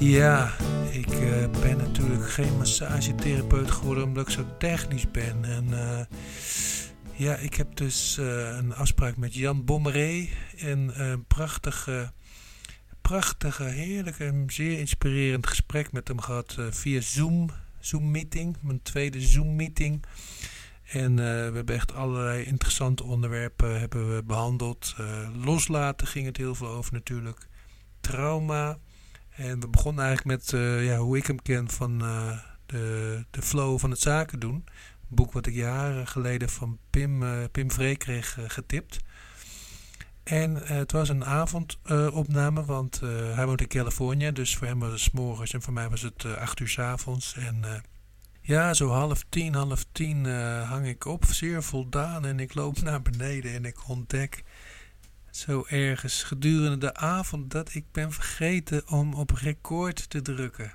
Ja, ik eh, ben natuurlijk geen massagetherapeut geworden omdat ik zo technisch ben. En uh, ja, ik heb dus uh, een afspraak met Jan Bommeré. En een prachtige, prachtige, heerlijke en zeer inspirerend gesprek met hem gehad via Zoom. Zoom meeting, mijn tweede Zoom meeting. En we hebben echt allerlei interessante onderwerpen hebben we behandeld. loslaten ging het heel veel over natuurlijk. Trauma. En we begonnen eigenlijk met uh, ja, hoe ik hem ken van uh, de, de flow van het zaken doen. Een boek wat ik jaren geleden van Pim, uh, Pim Vree kreeg getipt. En het was een avondopname, want hij woont in Californië. Dus voor hem was het morgens en voor mij was het acht uur s avonds. En ja, zo half tien, half tien hang ik op, zeer voldaan. En ik loop naar beneden en ik ontdek zo ergens gedurende de avond dat ik ben vergeten om op record te drukken.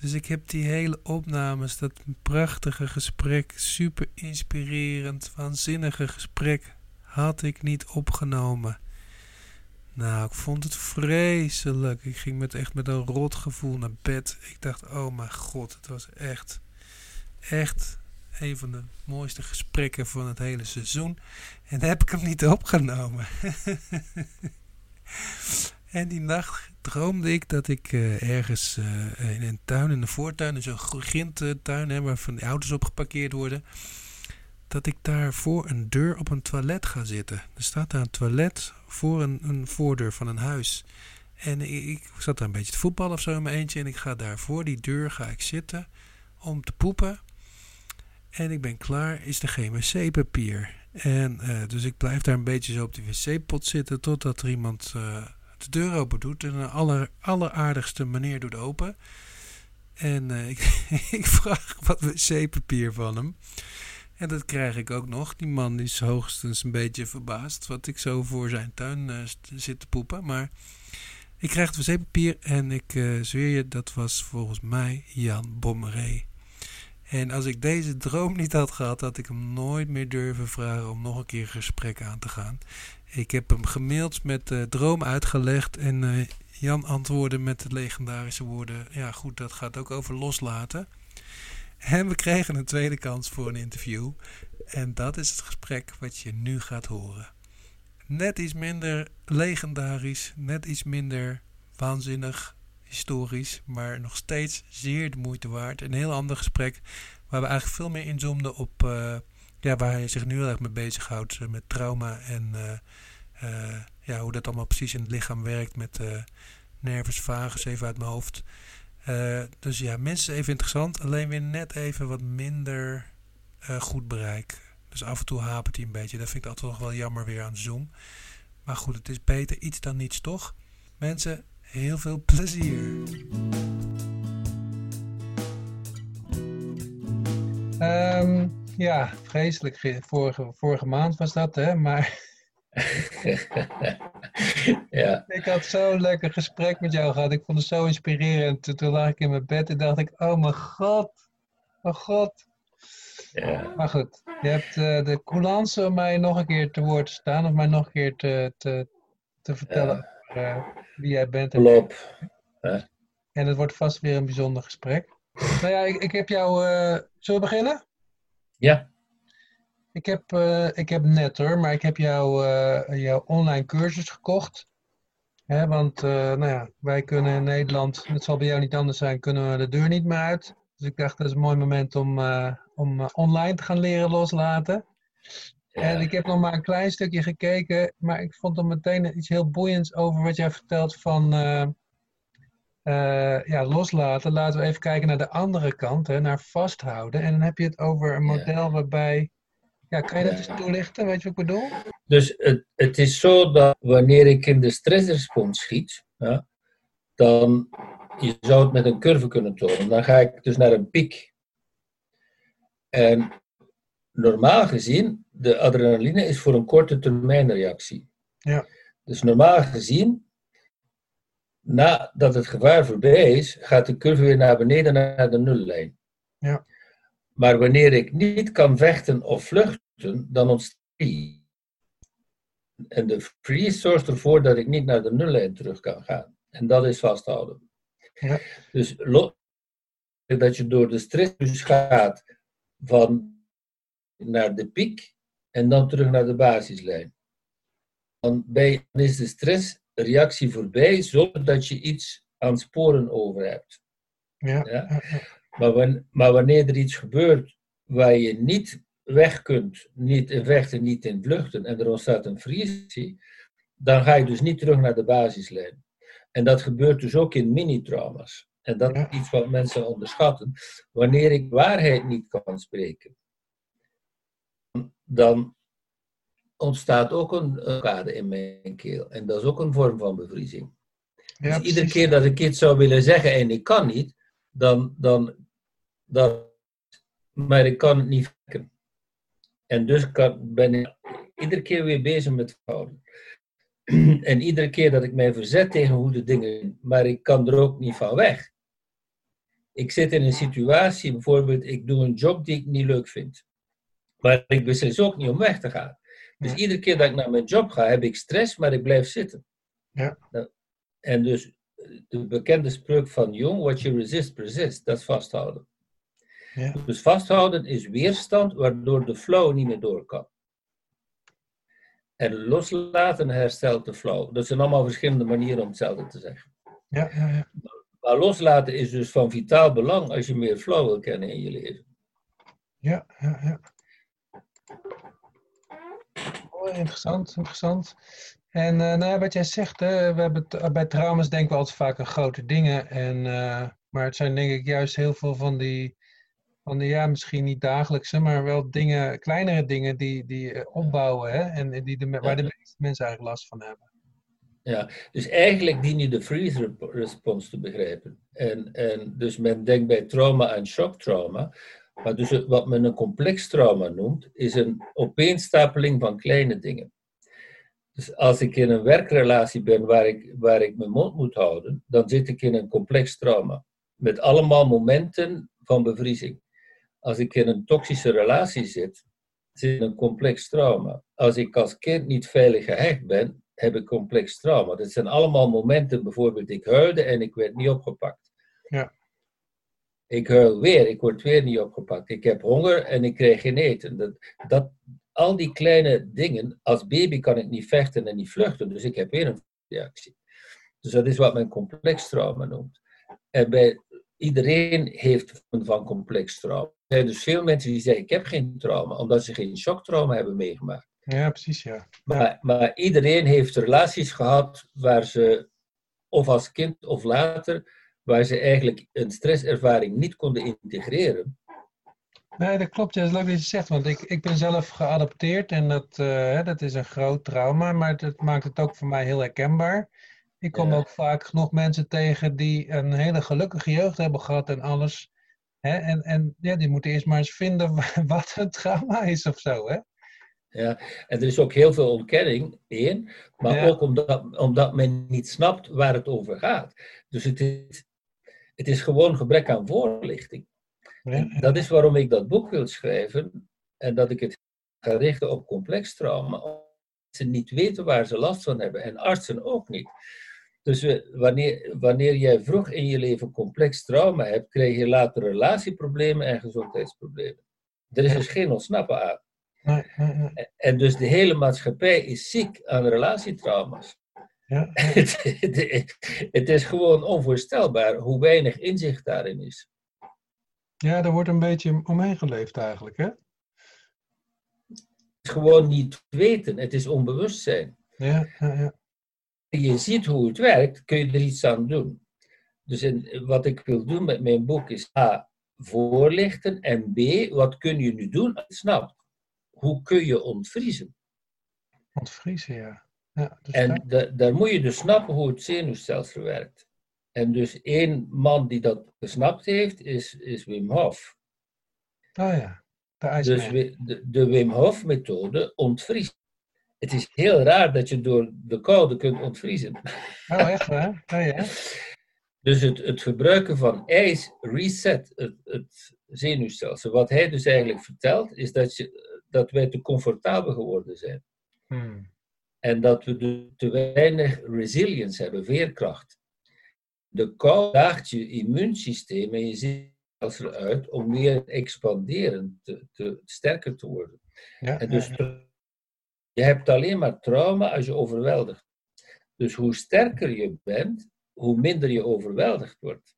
Dus ik heb die hele opnames, dat prachtige gesprek, super inspirerend, waanzinnige gesprek, had ik niet opgenomen. Nou, ik vond het vreselijk. Ik ging met echt met een rot gevoel naar bed. Ik dacht, oh mijn god, het was echt, echt een van de mooiste gesprekken van het hele seizoen. En heb ik hem niet opgenomen. en die nacht droomde ik dat ik uh, ergens uh, in een tuin, in de voortuin, in zo'n grintuin, hè, die auto's op geparkeerd worden. Dat ik daar voor een deur op een toilet ga zitten. Er staat daar een toilet voor een, een voordeur van een huis. En ik, ik, zat daar een beetje te voetballen of zo in mijn eentje. En ik ga daar voor die deur ga ik zitten om te poepen. En ik ben klaar, is er geen wc-papier. En uh, dus ik blijf daar een beetje zo op die wc-pot zitten totdat er iemand uh, de deur open doet. En een aller, alleraardigste manier doet open. En uh, ik, ik vraag wat wc-papier van hem. En dat krijg ik ook nog. Die man is hoogstens een beetje verbaasd wat ik zo voor zijn tuin zit te poepen. Maar ik krijg het wc-papier en ik zweer je, dat was volgens mij Jan Bommeré. En als ik deze droom niet had gehad, had ik hem nooit meer durven vragen om nog een keer een gesprek aan te gaan. Ik heb hem gemaild met de droom uitgelegd en uh, Jan antwoordde met de legendarische woorden: Ja, goed, dat gaat ook over loslaten. En we kregen een tweede kans voor een interview. En dat is het gesprek wat je nu gaat horen. Net iets minder legendarisch, net iets minder waanzinnig, historisch, maar nog steeds zeer de moeite waard. Een heel ander gesprek waar we eigenlijk veel meer inzoomden op uh, ja, waar hij zich nu heel erg mee bezighoudt. Uh, met trauma en uh, ja, hoe dat allemaal precies in het lichaam werkt met nervus vagus, even uit mijn hoofd. dus ja, mensen even interessant, alleen weer net even wat minder goed bereik. Dus af en toe hapert hij een beetje. Dat vind ik altijd nog wel jammer weer aan Zoom. Maar goed, het is beter iets dan niets, toch? Mensen, Heel veel plezier. Um, ja, vreselijk. Vorige, vorige maand was dat, hè? Maar. ja. Ik had zo'n lekker gesprek met jou gehad. Ik vond het zo inspirerend. Toen lag ik in mijn bed en dacht ik: Oh mijn god. Oh god. Ja. Maar goed, je hebt uh, de coulance om mij nog een keer te woord te staan. Of mij nog een keer te, te, te vertellen uh, wie jij bent. En, en het wordt vast weer een bijzonder gesprek. Nou ja, ik, ik heb jou. Uh, zullen we beginnen? Ja. Ik heb, uh, ik heb Netter, maar ik heb jou, jouw online cursus gekocht. Hè, want nou ja, wij kunnen in Nederland, het zal bij jou niet anders zijn, kunnen we de deur niet meer uit. Dus ik dacht, dat is een mooi moment om, om online te gaan leren loslaten. En ik heb nog maar een klein stukje gekeken, maar ik vond er meteen iets heel boeiends over wat jij vertelt van uh, uh, ja, loslaten. Laten we even kijken naar de andere kant, hè, naar vasthouden. En dan heb je het over een model waarbij. Ja, kan je dat eens toelichten? Weet je wat ik bedoel? Dus het, het is zo dat wanneer ik in de stressrespons schiet, ja, dan je zou het met een curve kunnen tonen. Dan ga ik dus naar een piek. En normaal gezien, de adrenaline is voor een korte termijn reactie. Ja. Dus normaal gezien, nadat het gevaar voorbij is, gaat de curve weer naar beneden naar de nullijn. Ja. Maar wanneer ik niet kan vechten of vluchten, dan ontstaat. En de freeze zorgt ervoor dat ik niet naar de nullijn terug kan gaan. En dat is vasthouden. Ja. Dus dat je door de stress dus gaat van naar de piek en dan terug naar de basislijn. Dan dan is de stressreactie voorbij zonder dat je iets aan sporen over hebt. Ja. Maar, wan- maar wanneer er iets gebeurt waar je niet weg kunt, niet in vechten, niet in vluchten, en er ontstaat een frictie, dan ga je dus niet terug naar de basislijn. En dat gebeurt dus ook in mini-trauma's. En dat is iets wat mensen onderschatten. Wanneer ik waarheid niet kan spreken, dan ontstaat ook een kade in mijn keel. En dat is ook een vorm van bevriezing. Ja, dus iedere keer dat ik iets zou willen zeggen en ik kan niet, dan, dan, dan maar ik kan het niet verwerken. En dus kan, ben ik iedere keer weer bezig met houden. En iedere keer dat ik mij verzet tegen hoe de dingen, maar ik kan er ook niet van weg. Ik zit in een situatie, bijvoorbeeld, ik doe een job die ik niet leuk vind. Maar ik beslis ook niet om weg te gaan. Dus Ja. iedere keer dat ik naar mijn job ga, heb ik stress, maar ik blijf zitten. Ja. Nou, En dus de bekende spreuk van Jung, what you resist, persist, dat is vasthouden. Ja. Dus vasthouden is weerstand, waardoor de flow niet meer door kan. En loslaten herstelt de flow. Dat zijn allemaal verschillende manieren om hetzelfde te zeggen. Ja, ja, ja. Maar loslaten is dus van vitaal belang als je meer flow wil kennen in je leven. Ja, ja, ja. Oh, interessant, interessant. En eh, nou ja, wat jij zegt, hè, we hebben bij trauma's denken we altijd vaak aan grote dingen. En, eh, maar het zijn denk ik juist heel veel van die, van die ja, misschien niet dagelijkse, maar wel dingen, kleinere dingen die, die eh, opbouwen. Hè, en die de, waar de meeste mensen eigenlijk last van hebben. Ja, dus eigenlijk dien je de freeze response te begrijpen. En, en dus men denkt bij trauma aan shocktrauma. Maar dus wat men een complex trauma noemt, is een opeenstapeling van kleine dingen. Dus als ik in een werkrelatie ben waar ik, waar ik mijn mond moet houden, dan zit ik in een complex trauma. Met allemaal momenten van bevriezing. Als ik in een toxische relatie zit, zit in een complex trauma. Als ik als kind niet veilig gehecht ben, heb ik complex trauma. Dat zijn allemaal momenten, bijvoorbeeld ik huilde en ik werd niet opgepakt. Ja. Ik huil weer, ik word weer niet opgepakt. Ik heb honger en ik krijg geen eten. Dat, dat, al die kleine dingen, als baby kan ik niet vechten en niet vluchten, dus ik heb weer een reactie. Dus dat is wat men complex trauma noemt. En bij iedereen heeft een van complex trauma. Er zijn dus veel mensen die zeggen, ik heb geen trauma, omdat ze geen shocktrauma hebben meegemaakt. Ja, precies, ja. Maar, maar iedereen heeft relaties gehad waar ze, of als kind of later, waar ze eigenlijk een stresservaring niet konden integreren. Nee, dat klopt. Ja, dat is leuk dat je het zegt. Want ik, ik ben zelf geadopteerd en dat, eh, dat is een groot trauma. Maar dat maakt het ook voor mij heel herkenbaar. Ik kom Ja. ook vaak genoeg mensen tegen die een hele gelukkige jeugd hebben gehad en alles. Hè? En, en ja, die moeten eerst maar eens vinden wa- wat een trauma is of zo. Hè? Ja, en er is ook heel veel ontkenning, één, maar Ja. ook omdat, omdat men niet snapt waar het over gaat. Dus het is, het is gewoon gebrek aan voorlichting. En dat is waarom ik dat boek wil schrijven en dat ik het ga richten op complex trauma. Ze niet weten waar ze last van hebben en artsen ook niet. Dus we- wanneer, wanneer jij vroeg in je leven complex trauma hebt, krijg je later relatieproblemen en gezondheidsproblemen. Er is dus geen ontsnappen aan. En dus de hele maatschappij is ziek aan relatietrauma's. Ja, het, het- het is gewoon onvoorstelbaar hoe weinig inzicht daarin is. ja, daar wordt een beetje omheen geleefd eigenlijk. Hè? Het is gewoon niet weten, het is onbewustzijn. Ja, ja, ja. Je ziet hoe het werkt, kun je er iets aan doen. Dus in, wat ik wil doen met mijn boek is A. Voorlichten en B. Wat kun je nu doen snapt? Hoe kun je ontvriezen? Ontvriezen, ja. Ja dus En daar- da- daar moet je dus snappen hoe het zenuwstelsel werkt. En dus één man die dat gesnapt heeft, is, is Wim Hof. Oh ja, de Dus de, de Wim Hof methode ontvriest. Het is heel raar dat je door de koude kunt ontvriezen. Oh, echt waar? Oh ja? Dus het, het gebruiken van ijs reset het, het zenuwstelsel. Wat hij dus eigenlijk vertelt, is dat, je, dat wij te comfortabel geworden zijn. Hmm. En dat we de- te weinig resilience hebben, veerkracht. De kou daagt je immuunsysteem en je zenuwstelsel uit om weer te expanderen, te, te, sterker te worden. Ja, En dus je hebt alleen maar trauma als je overweldigd. Dus hoe sterker je bent, hoe minder je overweldigd wordt.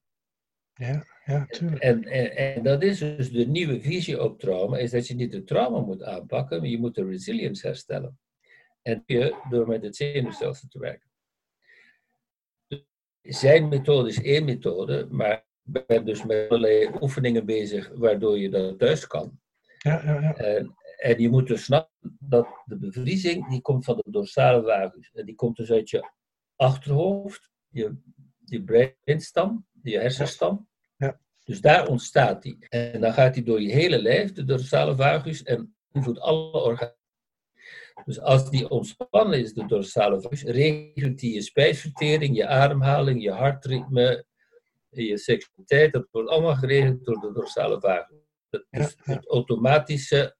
ja, ja, tuurlijk. En, en, en dat is dus de nieuwe visie op trauma, is dat je niet de trauma moet aanpakken, maar je moet de resilience herstellen. En door met het zenuwstelsel te werken. Dus Zijn methode is één methode, maar ik ben dus met allerlei oefeningen bezig waardoor je dat thuis kan. Ja, ja, ja. En, en je moet dus snappen dat de bevriezing, die komt van de dorsale vagus. En die komt dus uit je achterhoofd, je, je breinstam, je hersenstam. Ja. Dus daar ontstaat die. En dan gaat die door je hele lijf, de dorsale vagus, en invloedt alle organen. Dus als die ontspannen is, de dorsale vagus, regelt die je spijsvertering, je ademhaling, je hartritme, je seksualiteit. Dat wordt allemaal geregeld door de dorsale vagus. Dat Ja, is ja. het automatische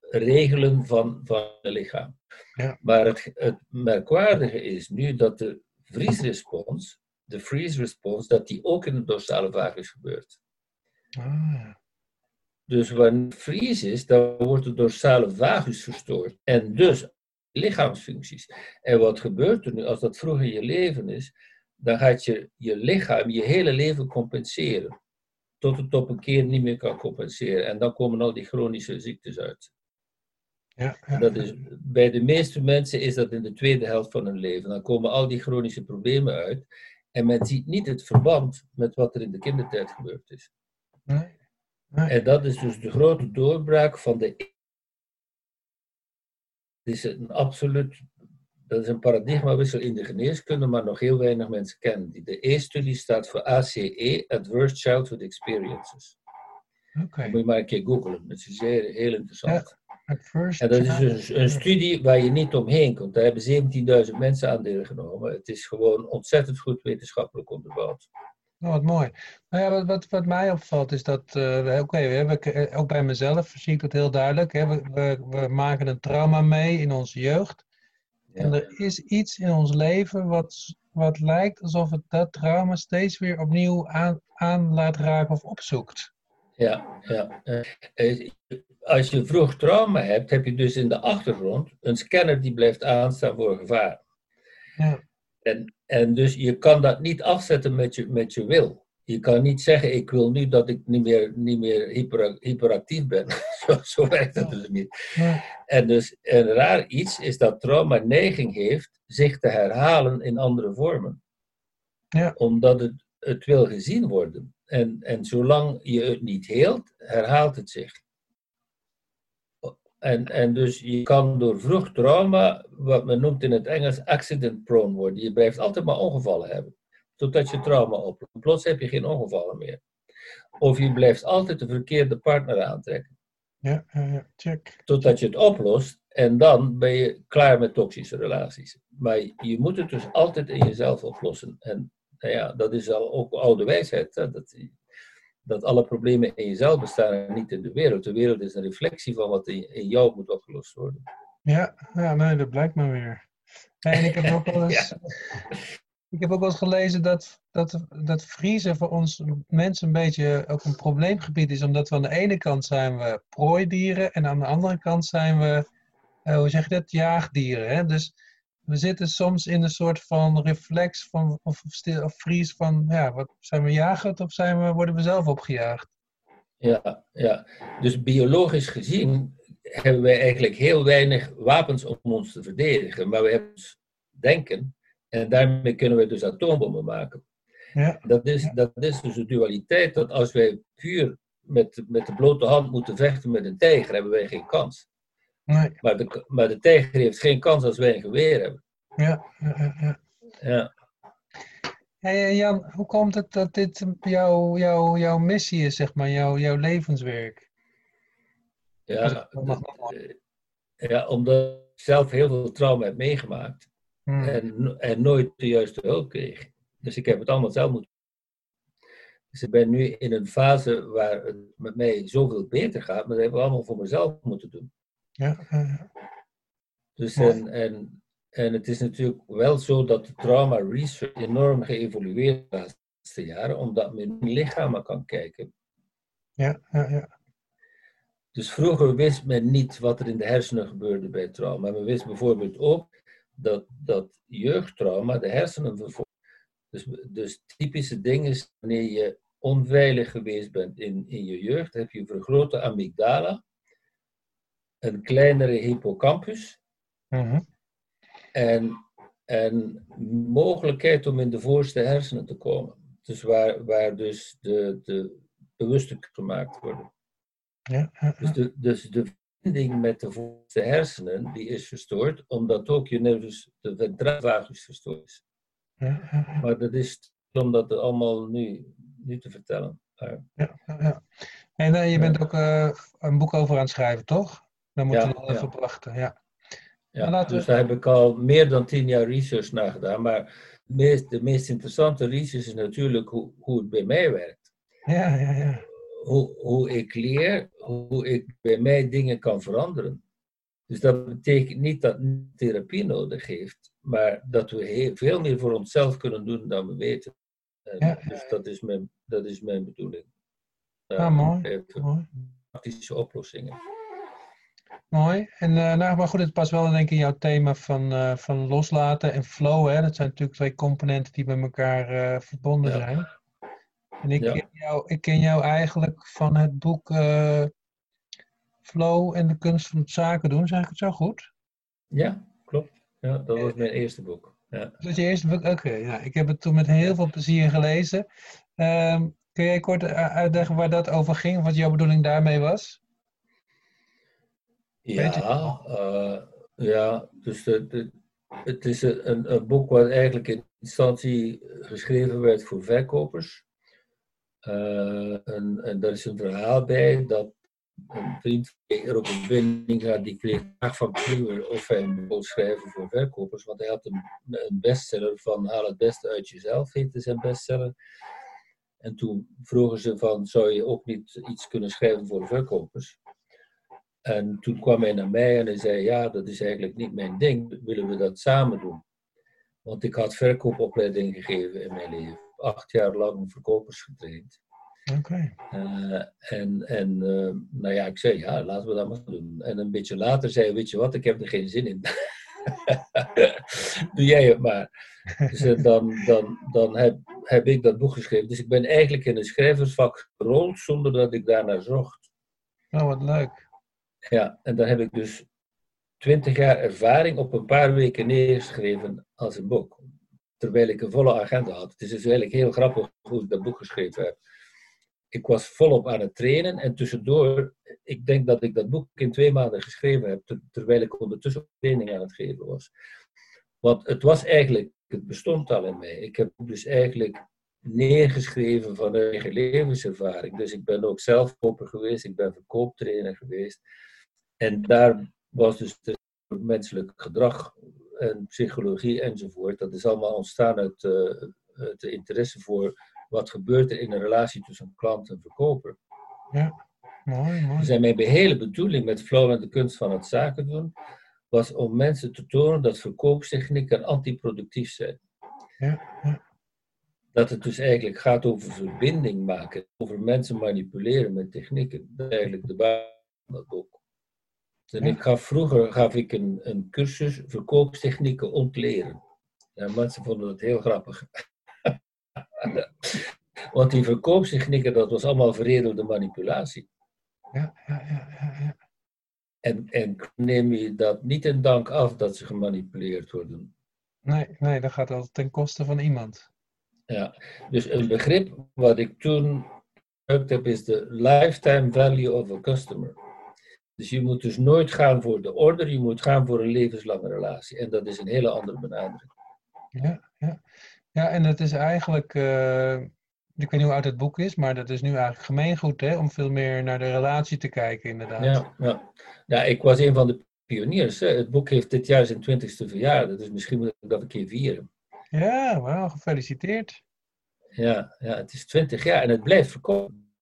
regelen van, van het lichaam. Ja. Maar het, het merkwaardige is nu dat de vriesrespons, de freeze response, dat die ook in de dorsale vagus gebeurt. Ah, ja. Dus wanneer freeze is, dan wordt de dorsale vagus verstoord. En dus lichaamsfuncties. En wat gebeurt er nu als dat vroeger je leven is? Dan gaat je, je lichaam je hele leven compenseren. Tot het op een keer niet meer kan compenseren. En dan komen al die chronische ziektes uit. Ja, ja, dat is, bij de meeste mensen is dat in de tweede helft van hun leven. Dan komen al die chronische problemen uit. En men ziet niet het verband met wat er in de kindertijd gebeurd is. Nee. En dat is dus de grote doorbraak van de. Het is een absoluut. Dat is een paradigmawissel in de geneeskunde, maar nog heel weinig mensen kennen die. De E-studie staat voor ACE, Adverse Childhood Experiences. Oké. Moet je maar een keer googlen, dat is zeer, heel interessant. First, En dat is ja. dus een studie waar je niet omheen komt. Daar hebben 17.000 mensen aan deelgenomen. Het is gewoon ontzettend goed wetenschappelijk onderbouwd. Oh, wat mooi. Nou ja, wat, wat, wat mij opvalt is dat, eh, oké, we hebben, eh, ook bij mezelf zie ik dat heel duidelijk. Hè? We, we, we maken een trauma mee in onze jeugd. En er is iets in ons leven wat, wat lijkt alsof het dat trauma steeds weer opnieuw aan, aan laat raken of opzoekt. Ja, ja. Eh, Als je vroeg trauma hebt, heb je dus in de achtergrond een scanner die blijft aanstaan voor gevaar. Ja. En, en dus je kan dat niet afzetten met je, met je wil. Je kan niet zeggen, ik wil nu dat ik niet meer, niet meer hyper, hyperactief ben. zo, zo werkt dat dus niet. Ja. En dus een raar iets is dat trauma neiging heeft zich te herhalen in andere vormen. Ja. Omdat het, het wil gezien worden. En, en zolang je het niet heelt, herhaalt het zich. En, en dus je kan door vroeg trauma, wat men noemt in het Engels accident prone worden. Je blijft altijd maar ongevallen hebben. Totdat je trauma oploopt. Plots heb je geen ongevallen meer. Of je blijft altijd de verkeerde partner aantrekken. Ja, ja, ja, check. Totdat je het oplost en dan ben je klaar met toxische relaties. Maar je moet het dus altijd in jezelf oplossen. En nou ja, dat is al ook oude wijsheid. Hè? Dat, dat alle problemen in jezelf bestaan en niet in de wereld. De wereld is een reflectie van wat in, in jou moet opgelost worden. Ja, ja, nee, dat blijkt maar weer. En ik heb ook wel eens, ik heb ook wel eens gelezen dat, dat, dat vriezen voor ons mensen een beetje ook een probleemgebied is. Omdat we aan de ene kant zijn we prooidieren en aan de andere kant zijn we, eh, hoe zeg je dat, jaagdieren. Hè? Dus we zitten soms in een soort van reflex van, of, stil, of vries van, ja, wat, zijn we jagend of zijn we, worden we zelf opgejaagd? Ja, ja, dus biologisch gezien hebben wij eigenlijk heel weinig wapens om ons te verdedigen. Maar we hebben ons denken en daarmee kunnen we dus atoombommen maken. Ja, Dat is, dat is dus de dualiteit dat als wij puur met, met de blote hand moeten vechten met een tijger, hebben wij geen kans. Nee, Maar de, maar de tijger heeft geen kans als wij een geweer hebben. ja, ja, ja, ja. Hey Jan, hoe komt het dat dit jouw jouw jouw missie is, zeg maar, jouw jouw levenswerk? Ja, ja, omdat ik zelf heel veel trauma heb meegemaakt Hmm. en, en nooit de juiste hulp kreeg. Dus ik heb het allemaal zelf moeten doen. Dus ik ben nu in een fase waar het met mij zoveel beter gaat, maar dat heb ik allemaal voor mezelf moeten doen. Ja, ja. Dus en, en, en het is natuurlijk wel zo dat de trauma research enorm geëvolueerd is de laatste jaren, omdat men in lichamen kan kijken. ja, ja, ja. Dus vroeger wist men niet wat er in de hersenen gebeurde bij trauma. Men wist bijvoorbeeld ook dat, dat jeugdtrauma de hersenen. Dus, dus typische dingen is wanneer je onveilig geweest bent in, in je jeugd, heb je vergrote amygdala, een kleinere hippocampus Mhm. en, en mogelijkheid om in de voorste hersenen te komen. Dus waar, waar dus de, de bewuste gemaakt worden. Ja, ja, Dus de, dus de verbinding met de voorste hersenen die is verstoord, omdat ook je nervus, de ventraal vagus verstoord is. Maar dat is omdat het allemaal nu, nu te vertellen. Ja, ja. En je bent ook eh, een boek over aan het schrijven, toch? Dan moeten Ja, we nog even ja. op wachten. Ja. ja, we- dus daar heb ik al meer dan tien jaar research naar gedaan. Maar de meest, de meest interessante research is natuurlijk hoe, hoe het bij mij werkt. Ja, ja, ja. Hoe, hoe ik leer, hoe ik bij mij dingen kan veranderen. Dus dat betekent niet dat therapie nodig heeft, maar dat we heel, veel meer voor onszelf kunnen doen dan we weten. En Ja, ja, Dus dat is mijn, dat is mijn bedoeling. Ah, mooi. Even Mooi. praktische oplossingen. Mooi. En eh, nou, maar goed, het past wel denk ik in jouw thema van, eh, van loslaten en flow. Hè? Dat zijn natuurlijk twee componenten die bij elkaar eh, verbonden Ja. zijn. En ik, Ja. ken jou, ik ken jou eigenlijk van het boek Flow en de kunst van het zaken doen. Zeg ik het zo goed? Ja, klopt. Ja, dat was mijn eerste boek. Ja. Dat is je eerste boek? Oké, ja, ik heb het toen met heel veel plezier gelezen. Ehm, kun jij kort uitleggen waar dat over ging? Wat jouw bedoeling daarmee was? Ja, eh, ja dus de, de- het is een, een- boek wat eigenlijk in instantie geschreven werd voor verkopers. Eh, en, en daar is een verhaal bij dat een vriend van er een binding gaat, die kreeg vraag van Kluwer of hij een boek wil schrijven voor verkopers, want hij had een, een bestseller van Haal het beste uit jezelf, heette zijn bestseller. En toen vroegen ze van, zou je ook niet iets kunnen schrijven voor verkopers? En toen kwam hij naar mij en hij zei, ja, dat is eigenlijk niet mijn ding, willen we dat samen doen? Want ik had verkoopopleiding gegeven in mijn leven, acht jaar lang verkopers getraind. Oké. Eh, en en eh, nou ja, ik zei, ja, laten we dat maar doen. En een beetje later zei hij, weet je wat, ik heb er geen zin in. Doe jij het maar. Dus eh, dan, dan, dan heb, heb ik dat boek geschreven. Dus ik ben eigenlijk in een schrijversvak gerold zonder dat ik daarnaar zocht. Oh, wat leuk. Ja, en dan heb ik dus twintig jaar ervaring op een paar weken neergeschreven als een boek. Terwijl ik een volle agenda had. Het is dus eigenlijk heel grappig hoe ik dat boek geschreven heb. Ik was volop aan het trainen en tussendoor, ik denk dat ik dat boek in twee maanden geschreven heb, ter- terwijl ik ondertussen training aan het geven was. Want het was eigenlijk, het bestond al in mij. Ik heb dus eigenlijk neergeschreven van eigen levenservaring. Dus ik ben ook zelf koper geweest, ik ben verkooptrainer geweest. En daar was dus het menselijk gedrag en psychologie enzovoort. Dat is allemaal ontstaan uit, de interesse voor wat gebeurt er in een relatie tussen klant en verkoper. Mooi, mooi. Dus mijn hele bedoeling met Flow en de kunst van het zaken doen, was om mensen te tonen dat verkooptechnieken antiproductief zijn. Ja, ja. Dat het dus eigenlijk gaat over verbinding maken, over mensen manipuleren met technieken. Dat is eigenlijk de basis van dat boek. En Ja. ik gaf vroeger gaf ik een, een cursus verkooptechnieken ontleren. En mensen vonden het heel grappig. Want die verkooptechnieken, dat was allemaal veredelde manipulatie. Ja, ja, ja, ja, ja. En, en neem je dat niet in dank af dat ze gemanipuleerd worden. Nee, nee, dat gaat altijd ten koste van iemand. Ja, dus een begrip wat ik toen gebruikt heb is de lifetime value of a customer. Dus je moet dus nooit gaan voor de order, je moet gaan voor een levenslange relatie. En dat is een hele andere benadering. Ja, ja. Ja, en het is eigenlijk, eh, ik weet niet hoe oud het boek is, maar dat is nu eigenlijk gemeengoed, hè, om veel meer naar de relatie te kijken, inderdaad. Ja, ja. ja, ik was een van de pioniers. Hè. Het boek heeft dit jaar zijn twintigste verjaardag, dus misschien moet ik dat een keer vieren. Ja, wauw, gefeliciteerd. Ja, ja, het is twintig jaar en het blijft verkopen.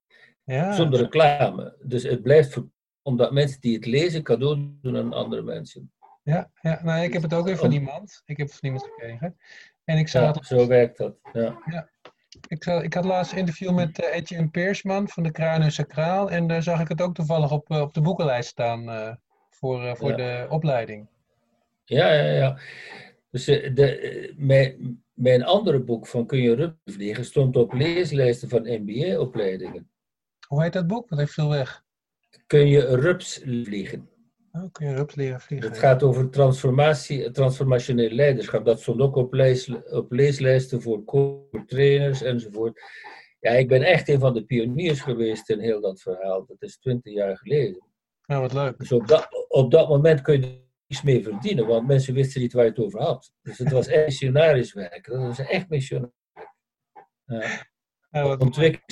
Ja, Zonder reclame. Dus het blijft verkopen omdat mensen die het lezen cadeau doen aan andere mensen. ja, ja. Nou, ik heb het ook weer van iemand. Ik heb het van iemand gekregen. En ik Ja, het zo werkt dat. Ja. Ik, zal- ik had laatst een interview met eh, Etienne Peersman van de Kruinen Sacraal. En daar zag ik het ook toevallig op, eh, op de boekenlijst staan eh, voor, voor Ja. de opleiding. Ja, ja, ja. Dus de, mijn, mijn andere boek van Kun je vliegen stond op leeslijsten van MBA-opleidingen. Hoe heet dat boek? Dat heeft veel weg. Kun je rups vliegen? Oh, kun je rups leren vliegen? Het gaat over transformatie, transformationeel leiderschap. Dat stond ook op, lees, op leeslijsten voor trainers enzovoort. Ja, ik ben echt een van de pioniers geweest in heel dat verhaal. Dat is twintig jaar geleden. Oh, wat leuk. Dus op dat, op dat moment kun je niets mee verdienen, want mensen wisten niet waar je het over had. Dus het was echt missionarisch werk. Dat was echt missionarisch. Ja.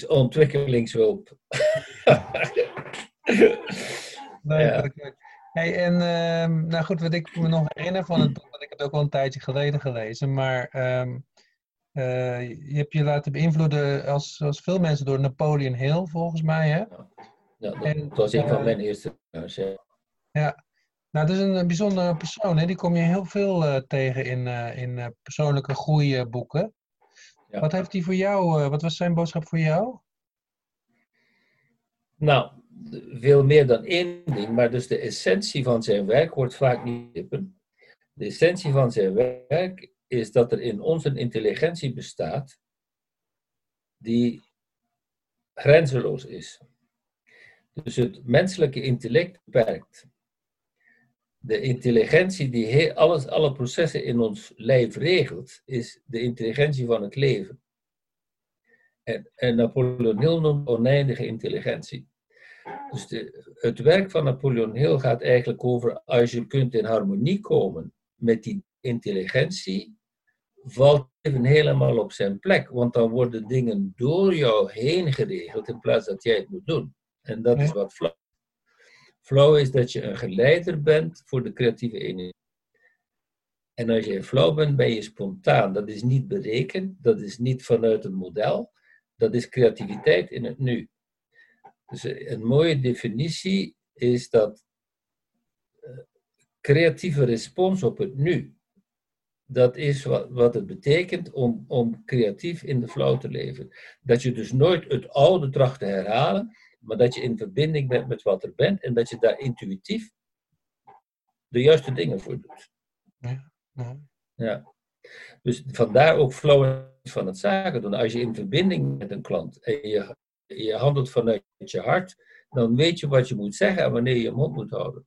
Ontwikkelingshulp. leuk, ja. Hey, en ehm, nou goed, wat ik me nog herinner van het boek, want ik heb het ook wel een tijdje geleden gelezen, maar ehm, eh, je hebt je laten beïnvloeden als, als veel mensen door Napoleon Hill, volgens mij, hè? Ja, dat, En, dat was een van eh, mijn eerste ja. Nou, dat is een, bijzondere persoon, hè? Die kom je heel veel eh, tegen in, in persoonlijke groeiboeken. Ja. Wat heeft hij voor jou, wat was zijn boodschap voor jou? Nou, veel meer dan één ding, maar dus de essentie van zijn werk wordt vaak niet begrepen. De essentie van zijn werk is dat er in ons een intelligentie bestaat die grenzeloos is. Dus het menselijke intellect beperkt. De intelligentie die alles, alle processen in ons lijf regelt, is de intelligentie van het leven. En, en Napoleon Hill noemt oneindige intelligentie. Dus de, het werk van Napoleon Hill gaat eigenlijk over als je kunt in harmonie komen met die intelligentie, valt het leven helemaal op zijn plek. Want dan worden dingen door jou heen geregeld in plaats dat jij het moet doen. En dat is wat flow. Flow is dat je een geleider bent voor de creatieve energie. En als je flow bent, ben je spontaan. Dat is niet berekend, dat is niet vanuit een model. Dat is creativiteit in het nu. Dus eh, een mooie definitie is dat eh, creatieve respons op het nu. Dat is wat, wat het betekent om, om creatief in de flow te leven. Dat je dus nooit het oude tracht te herhalen, maar dat je in verbinding bent met wat er bent en dat je daar intuïtief de juiste dingen voor doet. Ja. Ja. Dus vandaar ook flow van het zaken doen. Als je in verbinding bent met een klant en je, je handelt vanuit je hart, dan weet je wat je moet zeggen en wanneer je je mond moet houden.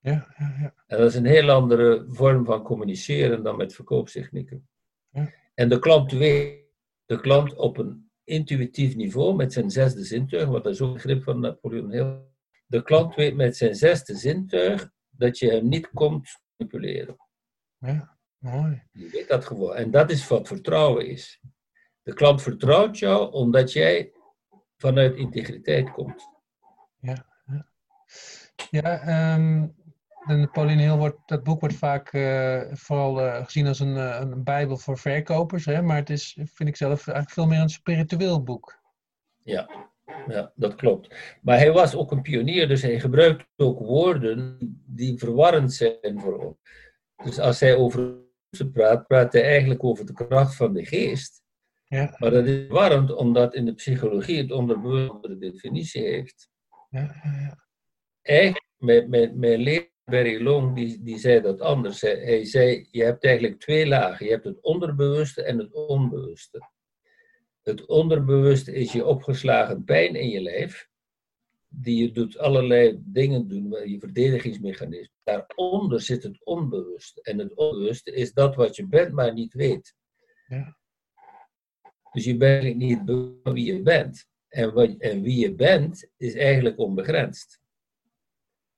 Ja, ja, ja. En dat is een heel andere vorm van communiceren dan met verkoopstechnieken. Ja. En de klant weet, de klant op een intuïtief niveau met zijn zesde zintuig, wat is ook een begrip van Napoleon Hill. De klant weet met zijn zesde zintuig dat je hem niet komt manipuleren. ja. Mooi. Je weet dat gewoon. En dat is wat vertrouwen is. De klant vertrouwt jou omdat jij vanuit integriteit komt. Ja, ehm de Napoleon Hill wordt, dat boek wordt vaak eh, vooral eh, gezien als een, eh, een bijbel voor verkopers, hè? maar het is, vind ik zelf, eigenlijk veel meer een spiritueel boek. Ja, ja, dat klopt. Maar hij was ook een pionier, dus hij gebruikt ook woorden die verwarrend zijn voor ons. Dus als hij over ze praat, praat hij eigenlijk over de kracht van de geest. Ja, Maar dat is verwarrend, omdat in de psychologie het onderbewust andere definitie heeft. ja. Eigenlijk, mijn, mijn, mijn leraar Barry Long, die, die zei dat anders. Hij, hij zei, je hebt eigenlijk twee lagen. Je hebt het onderbewuste en het onbewuste. Het onderbewuste is je opgeslagen pijn in je lijf. Die je doet allerlei dingen doen, je verdedigingsmechanisme. Daaronder zit het onbewuste. En het onbewuste is dat wat je bent, maar niet weet. Ja. Dus je bent eigenlijk niet bewust wie je bent. En, wat, en wie je bent, is eigenlijk onbegrensd.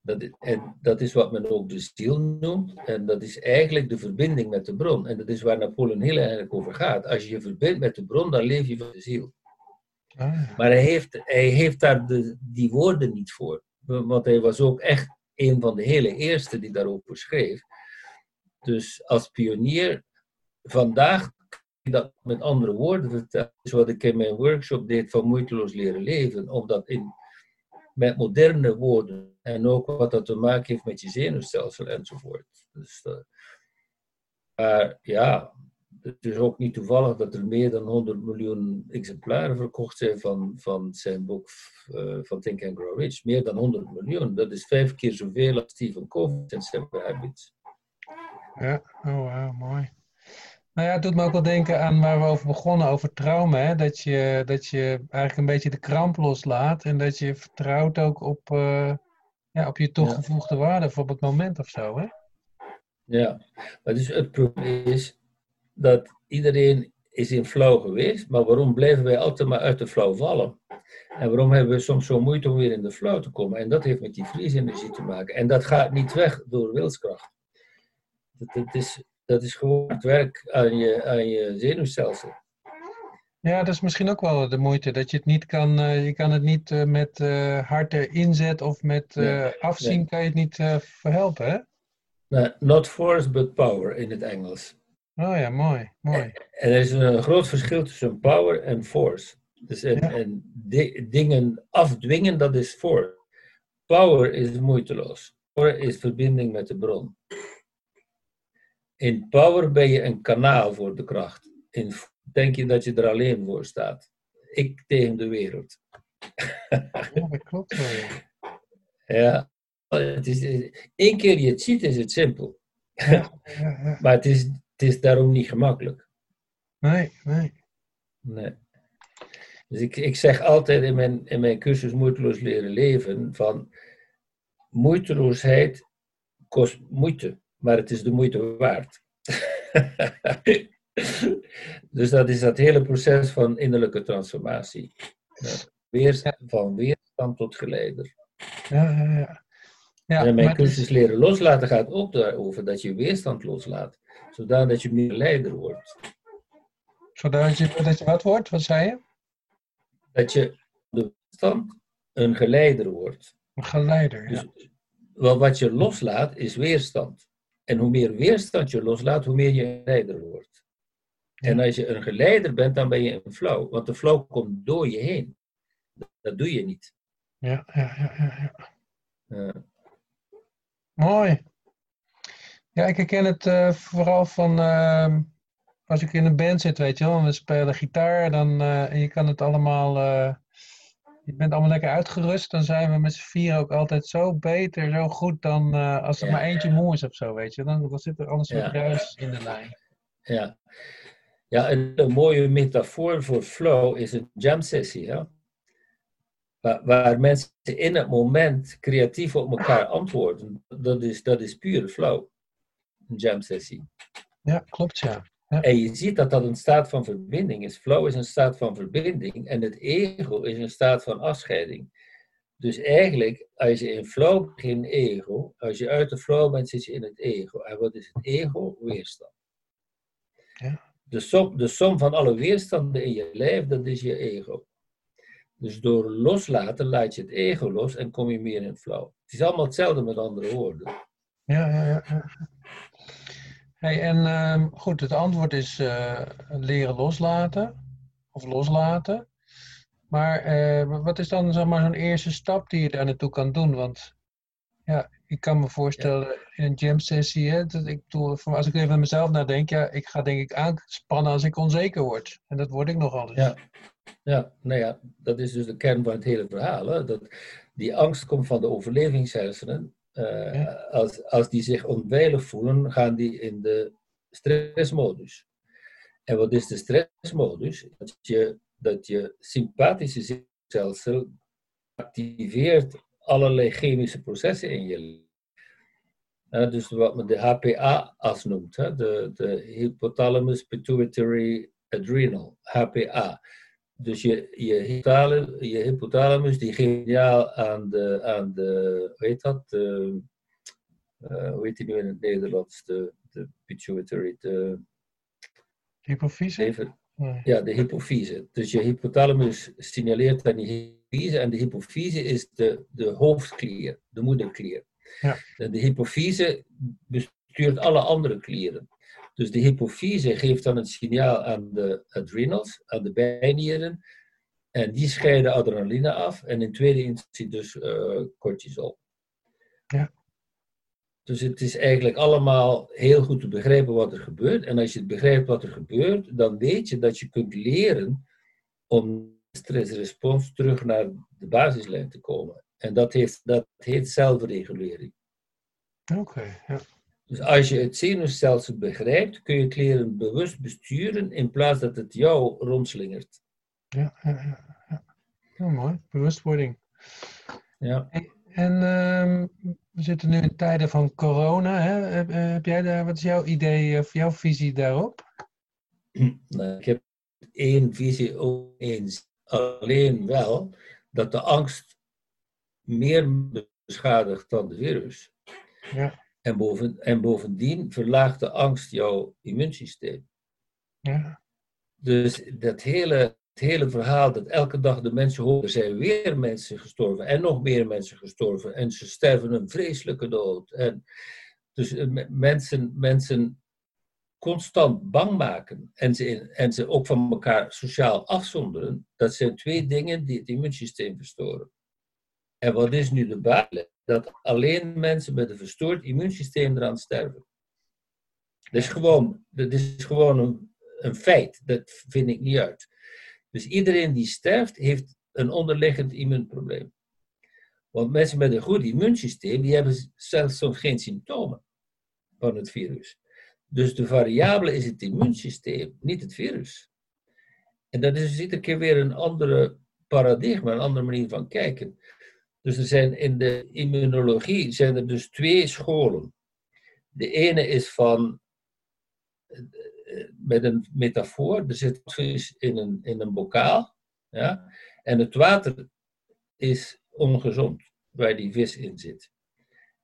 Dat, is- en dat is wat men ook de ziel noemt. En dat is eigenlijk de verbinding met de bron. En dat is waar Napoleon Hill eigenlijk over gaat. Als je je verbindt met de bron, dan leef je van de ziel. Ah, Maar hij heeft, hij heeft daar de, die woorden niet voor. Want hij was ook echt een van de hele eerste die daarover schreef. Dus als pionier, vandaag dat met andere woorden vertellen. Dat is wat ik in mijn workshop deed van moeiteloos leren leven. Omdat in, met moderne woorden en ook wat dat te maken heeft met je zenuwstelsel enzovoort. Dus, eh, maar ja, het is ook niet toevallig dat er meer dan 100 miljoen exemplaren verkocht zijn van, van zijn boek eh, van Think and Grow Rich. Meer dan 100 miljoen. Dat is vijf keer zoveel als Stephen Covey en Seven Habits. Ja, oh wauw, mooi. Nou ja, het doet me ook wel denken aan waar we over begonnen, over trauma. Hè? Dat, je, dat je eigenlijk een beetje de kramp loslaat en dat je vertrouwt ook op, eh, ja, op je toegevoegde waarde voor op het moment of zo. Hè? Ja, maar dus het probleem is dat iedereen is in flow geweest, maar waarom blijven wij altijd maar uit de flow vallen? En waarom hebben we soms zo moeite om weer in de flow te komen? En dat heeft met die vriesenergie te maken. En dat gaat niet weg door wilskracht. Dat, is, dat is gewoon het werk aan je, aan je zenuwstelsel. Ja, dat is misschien ook wel de moeite. Dat je het niet kan, eh, je kan het niet eh, met eh, harde inzet of met Nee, afzien nee. kan je het niet verhelpen, hè? Nou, not force, but power in het Engels. Oh ja, mooi, mooi. En er is een groot verschil tussen power en force. Dus en, Ja. en di- dingen afdwingen, dat is force. Power is moeiteloos. Power is verbinding met de bron. In power ben je een kanaal voor de kracht. In denk je dat je er alleen voor staat. Ik tegen de wereld. Ja, dat klopt wel. ja. Ja. Het is, één keer je het ziet, is het simpel. Ja, ja. Maar het is, het is daarom niet gemakkelijk. Nee, nee. Nee. Dus ik, ik zeg altijd in mijn, in mijn cursus Moeiteloos Leren Leven van moeiteloosheid kost moeite, maar het is de moeite waard. dus dat is dat hele proces van innerlijke transformatie. Ja. Van weerstand tot geleider. Ja, ja, ja. Ja, en mijn maar het is- cursus Leren Loslaten gaat ook daarover dat je weerstand loslaat, zodat je meer leider wordt. Zodat je, dat je wat wordt, wat zei je? Dat je de weerstand een geleider wordt. Een geleider, ja. Dus wel, wat je loslaat is weerstand. En hoe meer weerstand je loslaat, hoe meer je een leider wordt. En als je een geleider bent, dan ben je een flow. Want de flow komt door je heen. Dat doe je niet. Ja, ja, ja, ja, ja. Mooi. Ja, ik herken het eh, vooral van ehm, als ik in een band zit, weet je wel, en we spelen gitaar, dan, eh, en je kan het allemaal, eh, je bent allemaal lekker uitgerust, dan zijn we met z'n vier ook altijd zo beter, zo goed dan eh, als er Ja. maar eentje moe is of zo, weet je. Dan, dan zit er anders een Ja. ruis in de lijn. ja. ja, een, een mooie metafoor voor flow is een jam sessie. Waar, waar mensen in het moment creatief op elkaar antwoorden. Dat is, dat is pure flow. Een jam sessie. Ja, klopt, ja. En je ziet dat dat een staat van verbinding is. Flow is een staat van verbinding en het ego is een staat van afscheiding. Dus eigenlijk, als je in flow bent, geen ego. Als je uit de flow bent, zit je in het ego. En wat is het ego? Weerstand. Ja. De, som, de som van alle weerstanden in je lijf, dat is je ego. Dus door loslaten laat je het ego los en kom je meer in flow. Het is allemaal hetzelfde met andere woorden. Ja, ja, ja. Hey, en ehm, goed, het antwoord is eh, leren loslaten. Of loslaten. Maar eh, wat is dan zeg maar, zo'n eerste stap die je daar naartoe kan doen? Want ja, ik kan me voorstellen in een jam sessie, dat ik doe, als ik even aan mezelf nadenk, ja, ik ga denk ik aanspannen als ik onzeker word. En dat word ik nogal eens. Ja. Ja, nou ja, dat is dus de kern van het hele verhaal. Hè? Dat die angst komt van de overlevingshersenen. Eh, Ja. als, als die zich onveilig voelen, gaan die in de stressmodus. En wat is de stressmodus? Dat je, dat je sympathische zenuwstelsel activeert allerlei chemische processen in je lichaam. Dus wat men de HPA-as noemt, hè? De, de hypothalamus pituitary adrenal, HPA. Dus je, je, hypothalamus, je hypothalamus die geeft signaal aan de, aan de, hoe heet dat? De, uh, hoe heet die nu in het Nederlands? De, de pituitary, de... Hypofyse? Even, ja, de hypofyse. Dus je hypothalamus signaleert aan die hypofyse en de hypofyse is de, de hoofdklier, de moederklier. Ja. De hypofyse bestuurt alle andere klieren. Dus de hypofyse geeft dan een signaal aan de adrenals, aan de bijnieren. En die scheiden adrenaline af. En in tweede instantie dus uh, cortisol. Ja. Dus het is eigenlijk allemaal heel goed te begrijpen wat er gebeurt. En als je begrijpt wat er gebeurt, dan weet je dat je kunt leren om stressrespons terug naar de basislijn te komen. En dat, heeft, dat heet zelfregulering. Oké, ja. Dus als je het zenuwstelsel begrijpt, kun je het leren bewust besturen in plaats dat het jou rondslingert. Ja, ja, ja. ja. Oh, mooi. Bewustwording. Ja. En, en ehm, we zitten nu in tijden van corona. Hè? Heb, heb, jij daar, wat is jouw idee of jouw visie daarop? Nou, ik heb één visie ook eens. Alleen wel dat de angst meer beschadigt dan de virus. Ja. En, boven, en bovendien verlaagt de angst jouw immuunsysteem. Ja. Dus dat hele, het hele verhaal dat elke dag de mensen horen, er zijn weer mensen gestorven en nog meer mensen gestorven en ze sterven een vreselijke dood. En dus eh, mensen, mensen constant bang maken en ze, en ze ook van elkaar sociaal afzonderen, dat zijn twee dingen die het immuunsysteem verstoren. En wat is nu de basis? Dat alleen mensen met een verstoord immuunsysteem eraan sterven. Dat is gewoon, dat is gewoon een, feit. Dat vind ik niet uit. Dus iedereen die sterft, heeft een onderliggend immuunprobleem. Want mensen met een goed immuunsysteem, die hebben zelfs soms geen symptomen van het virus. Dus de variabele is het immuunsysteem, niet het virus. En dat is dus iedere keer weer een andere paradigma, een andere manier van kijken. Dus er zijn in de immunologie zijn er dus twee scholen. De ene is van met een metafoor, er zit vis in een, in een bokaal, ja, en het water is ongezond, waar die vis in zit.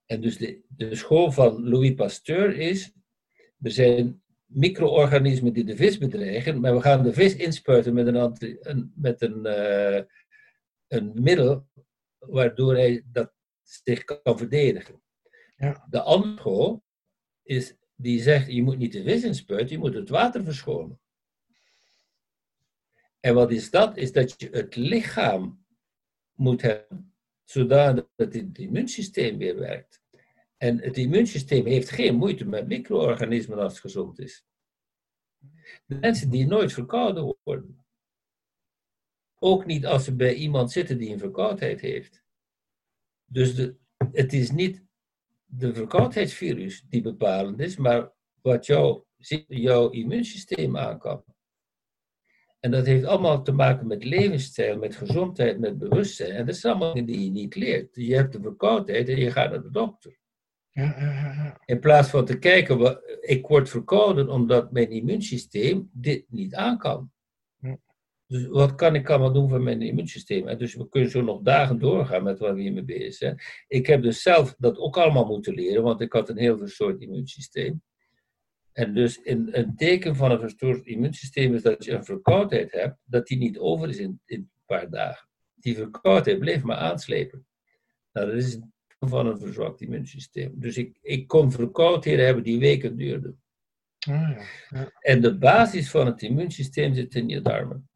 En dus de, de school van Louis Pasteur is, er zijn micro-organismen die de vis bedreigen, maar we gaan de vis inspuiten met een, met een, uh, een middel waardoor hij dat zich kan verdedigen. Ja. De andere school is, die zegt, je moet niet de vis inspuiten, je moet het water verschonen. En wat is dat? Is dat je het lichaam moet hebben, zodat het immuunsysteem weer werkt. En het immuunsysteem heeft geen moeite met micro-organismen als het gezond is. De mensen die nooit verkouden worden. Ook niet als ze bij iemand zitten die een verkoudheid heeft. Dus de, het is niet de verkoudheidsvirus die bepalend is, maar wat jouw, jouw immuunsysteem aan kan. En dat heeft allemaal te maken met levensstijl, met gezondheid, met bewustzijn. En dat zijn allemaal dingen die je niet leert. Je hebt de verkoudheid en je gaat naar de dokter. Ja, ja, ja. In plaats van te kijken, ik word verkouden omdat mijn immuunsysteem dit niet aan kan. Dus wat kan ik allemaal doen voor mijn immuunsysteem? En dus we kunnen zo nog dagen doorgaan met waar we hiermee bezig zijn. Ik heb dus zelf dat ook allemaal moeten leren, want ik had een heel verstoord immuunsysteem. En dus in, een teken van een verstoord immuunsysteem is dat je een verkoudheid hebt, dat die niet over is in, in een paar dagen. Die verkoudheid bleef maar aanslepen. Nou, dat is een van een verzwakt immuunsysteem. Dus ik, ik kon verkoudheden hebben die weken duurden. Ah, ja. Ja. En de basis van het immuunsysteem zit in je darmen.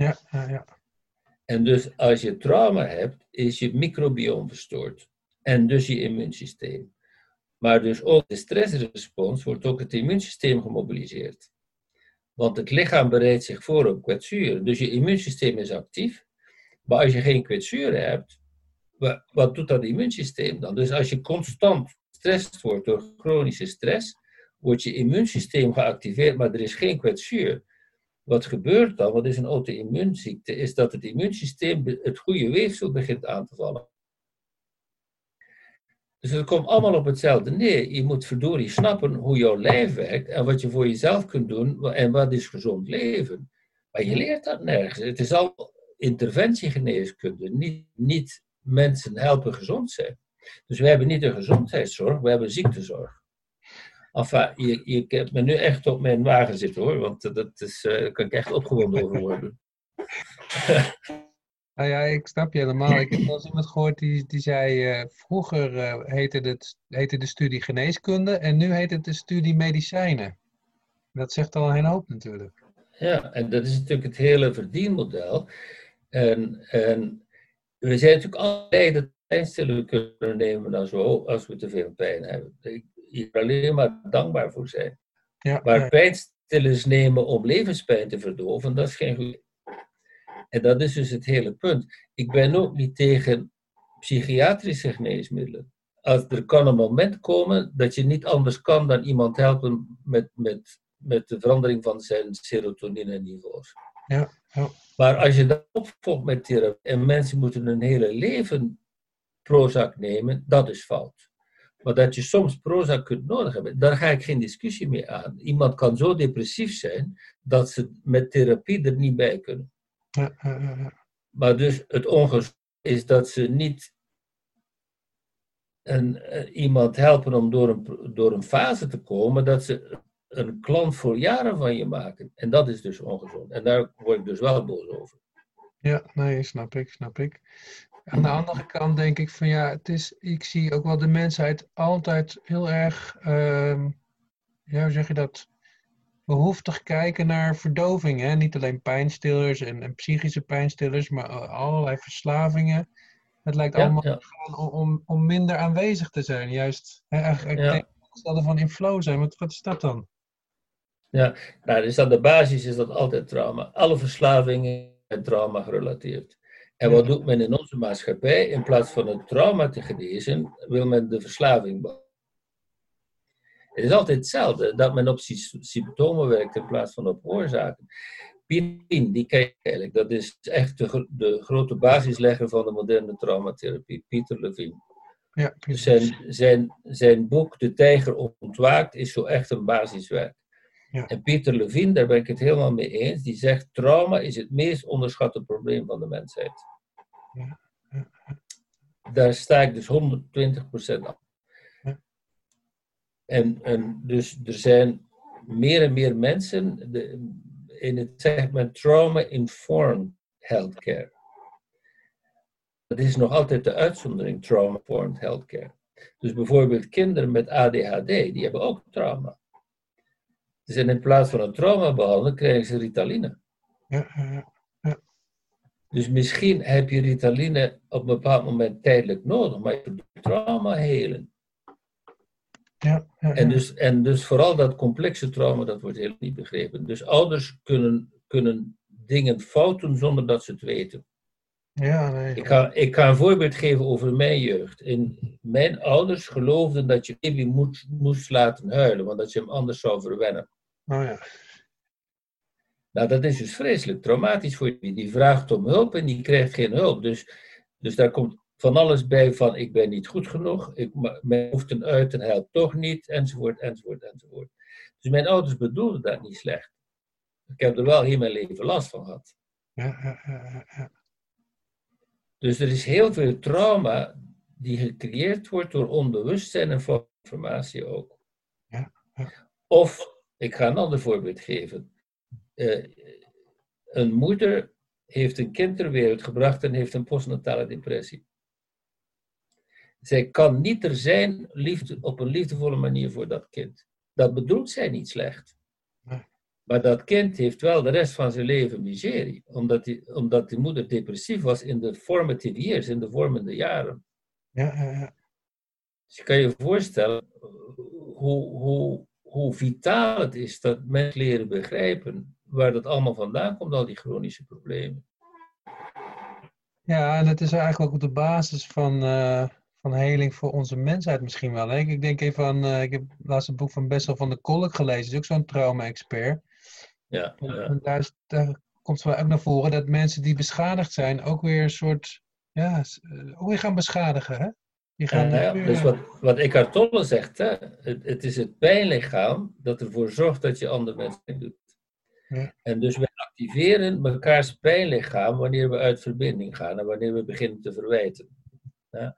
Ja, ja, ja. En dus als je trauma hebt, is je microbiome verstoord. En dus je immuunsysteem. Maar dus ook de stressrespons wordt ook het immuunsysteem gemobiliseerd. Want het lichaam bereidt zich voor op kwetsuren. Dus je immuunsysteem is actief. Maar als je geen kwetsuren hebt, wat doet dat immuunsysteem dan? Dus als je constant gestrest wordt door chronische stress, wordt je immuunsysteem geactiveerd, maar er is geen kwetsuur. Wat gebeurt dan, wat is een auto-immuunziekte, is dat het immuunsysteem het goede weefsel begint aan te vallen. Dus het komt allemaal op hetzelfde neer. Je moet verdorie snappen hoe jouw lijf werkt en wat je voor jezelf kunt doen en wat is gezond leven. Maar je leert dat nergens. Het is al interventiegeneeskunde, niet, niet mensen helpen gezond zijn. Dus we hebben niet de gezondheidszorg, we hebben ziektezorg. Enfin, je, je hebt me nu echt op mijn wagen zitten hoor, want dat is, uh, daar kan ik echt opgewonden over worden. nou ja, ik snap je helemaal. Ik heb wel eens iemand gehoord die, die zei, uh, vroeger uh, heette, het, heette de studie geneeskunde en nu heet het de studie medicijnen. Dat zegt al een hele hoop natuurlijk. Ja, en dat is natuurlijk het hele verdienmodel. En, en we zijn natuurlijk altijd de pijnstiller kunnen nemen dan zo, als we te veel pijn hebben. Ik, hier alleen maar dankbaar voor zijn. Ja, maar ja. pijnstillers nemen om levenspijn te verdoven, dat is geen goed. En dat is dus het hele punt. Ik ben ook niet tegen psychiatrische geneesmiddelen. Als er kan een moment komen dat je niet anders kan dan iemand helpen met, met, met de verandering van zijn serotonine-niveaus. Ja, ja. Maar als je dat opvolgt met therapie en mensen moeten hun hele leven Prozac nemen, dat is fout. Maar dat je soms Prozac kunt nodig hebben, daar ga ik geen discussie mee aan. Iemand kan zo depressief zijn dat ze met therapie er niet bij kunnen. Ja, ja, ja. Maar dus het ongezond is dat ze niet een, uh, iemand helpen om door een, door een fase te komen, dat ze een klant voor jaren van je maken. En dat is dus ongezond. En daar word ik dus wel boos over. Ja, nee, snap ik, snap ik. Aan de andere kant denk ik van ja, het is, ik zie ook wel de mensheid altijd heel erg, uh, ja, hoe zeg je dat, behoeftig kijken naar verdoving. Hè? Niet alleen pijnstillers en, en psychische pijnstillers, maar allerlei verslavingen. Het lijkt Ja, allemaal ja. om, om, minder aanwezig te zijn. Juist, hè, eigenlijk Ja. ja. stellen van in flow zijn. Wat, wat is dat dan? Nou, dus aan de basis is dat altijd trauma. Alle verslavingen zijn trauma gerelateerd. En wat doet men in onze maatschappij? In plaats van het trauma te genezen, wil men de verslaving behandelen. Het is altijd hetzelfde, dat men op sy- symptomen werkt in plaats van op oorzaken. Pieter, die ken je eigenlijk, dat is echt de, gro- de grote basislegger van de moderne traumatherapie, Pieter Levine. Ja, Dus zijn, zijn, zijn boek De Tijger ontwaakt is zo echt een basiswerk. Ja. En Pieter Levine, daar ben ik het helemaal mee eens, die zegt trauma is het meest onderschatte probleem van de mensheid. Ja, ja, Daar sta ik dus 120% aan. Ja. En, en dus er zijn meer en meer mensen, de, in het segment trauma-informed healthcare. Dat is nog altijd de uitzondering, trauma-informed healthcare. Dus bijvoorbeeld kinderen met ADHD, die hebben ook trauma. Dus in plaats van een trauma behandelen, krijgen ze Ritaline. Ja, ja, ja. Dus misschien heb je Ritaline op een bepaald moment tijdelijk nodig, maar je kunt trauma helen. ja, ja, En dus, en dus vooral dat complexe trauma, dat wordt helemaal niet begrepen. Dus ouders kunnen, kunnen dingen fout doen zonder dat ze het weten. Ja, nee. Ik ga, ik ga een voorbeeld geven over mijn jeugd. In, mijn ouders geloofden dat je baby moest, moest laten huilen, want dat je hem anders zou verwennen. Oh ja. Nou, dat is dus vreselijk traumatisch voor je. Die vraagt om hulp en die krijgt geen hulp. Dus, dus daar komt van alles bij van ik ben niet goed genoeg, ik, mijn hoofden uit en helpt toch niet, enzovoort, enzovoort, enzovoort. Dus mijn ouders bedoelden dat niet slecht. Ik heb er wel heel mijn leven last van gehad. Ja, ja, ja. Dus er is heel veel trauma die gecreëerd wordt door onbewustzijn en informatie ook. Ja, ja. Of, ik ga een ander voorbeeld geven. Eh, een moeder heeft een kind ter wereld gebracht en heeft een postnatale depressie. Zij kan niet er zijn liefde, op een liefdevolle manier voor dat kind. Dat bedoelt zij niet slecht. Maar dat kind heeft wel de rest van zijn leven miserie, omdat die, omdat die moeder depressief was in de formative years, in de vormende jaren. Ja, ja, ja. Dus je kan je voorstellen hoe, hoe, hoe vitaal het is dat mensen leren begrijpen waar dat allemaal vandaan komt, al die chronische problemen. Ja, en het is eigenlijk ook de basis van, eh, van heling voor onze mensheid misschien wel. Hè? Ik- denk even aan, eh, ik heb laatst een boek van Bessel van de Kolk gelezen, is ook zo'n trauma-expert. Ja, En, ja. en daar, is- daar komt wel ook naar voren dat mensen die beschadigd zijn ook weer een soort, ja, eh, ook weer gaan beschadigen. Hè? Die gaan Ja, ook ja, weer, dus eh, wat, wat Eckhart Tolle zegt, hè, het, het is het pijnlichaam dat ervoor zorgt dat je andere mensen doet. Ja. En dus we activeren mekaars pijnlichaam wanneer we uit verbinding gaan en wanneer we beginnen te verwijten. Ja?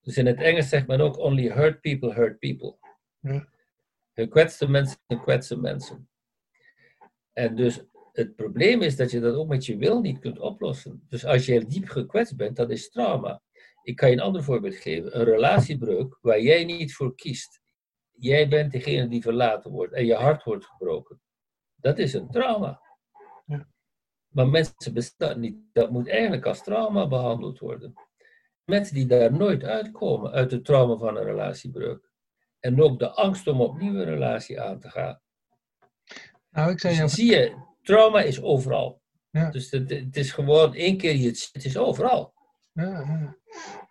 Dus in het Engels zegt men ook only hurt people hurt people. Ja. Gekwetste mensen kwetsen mensen. En dus het probleem is dat je dat ook met je wil niet kunt oplossen. Dus als je diep gekwetst bent, dat is trauma. Ik kan je een ander voorbeeld geven. Een relatiebreuk waar jij niet voor kiest. Jij bent degene die verlaten wordt en je hart wordt gebroken. Dat is een trauma. Ja. Maar mensen bestaan niet. Dat moet eigenlijk als trauma behandeld worden. Mensen die daar nooit uitkomen uit het trauma van een relatiebreuk. En ook de angst om opnieuw een relatie aan te gaan. Nou, ik zei Dus zie je, trauma is overal. Ja. Dus het, het is gewoon één keer het is overal. Ja.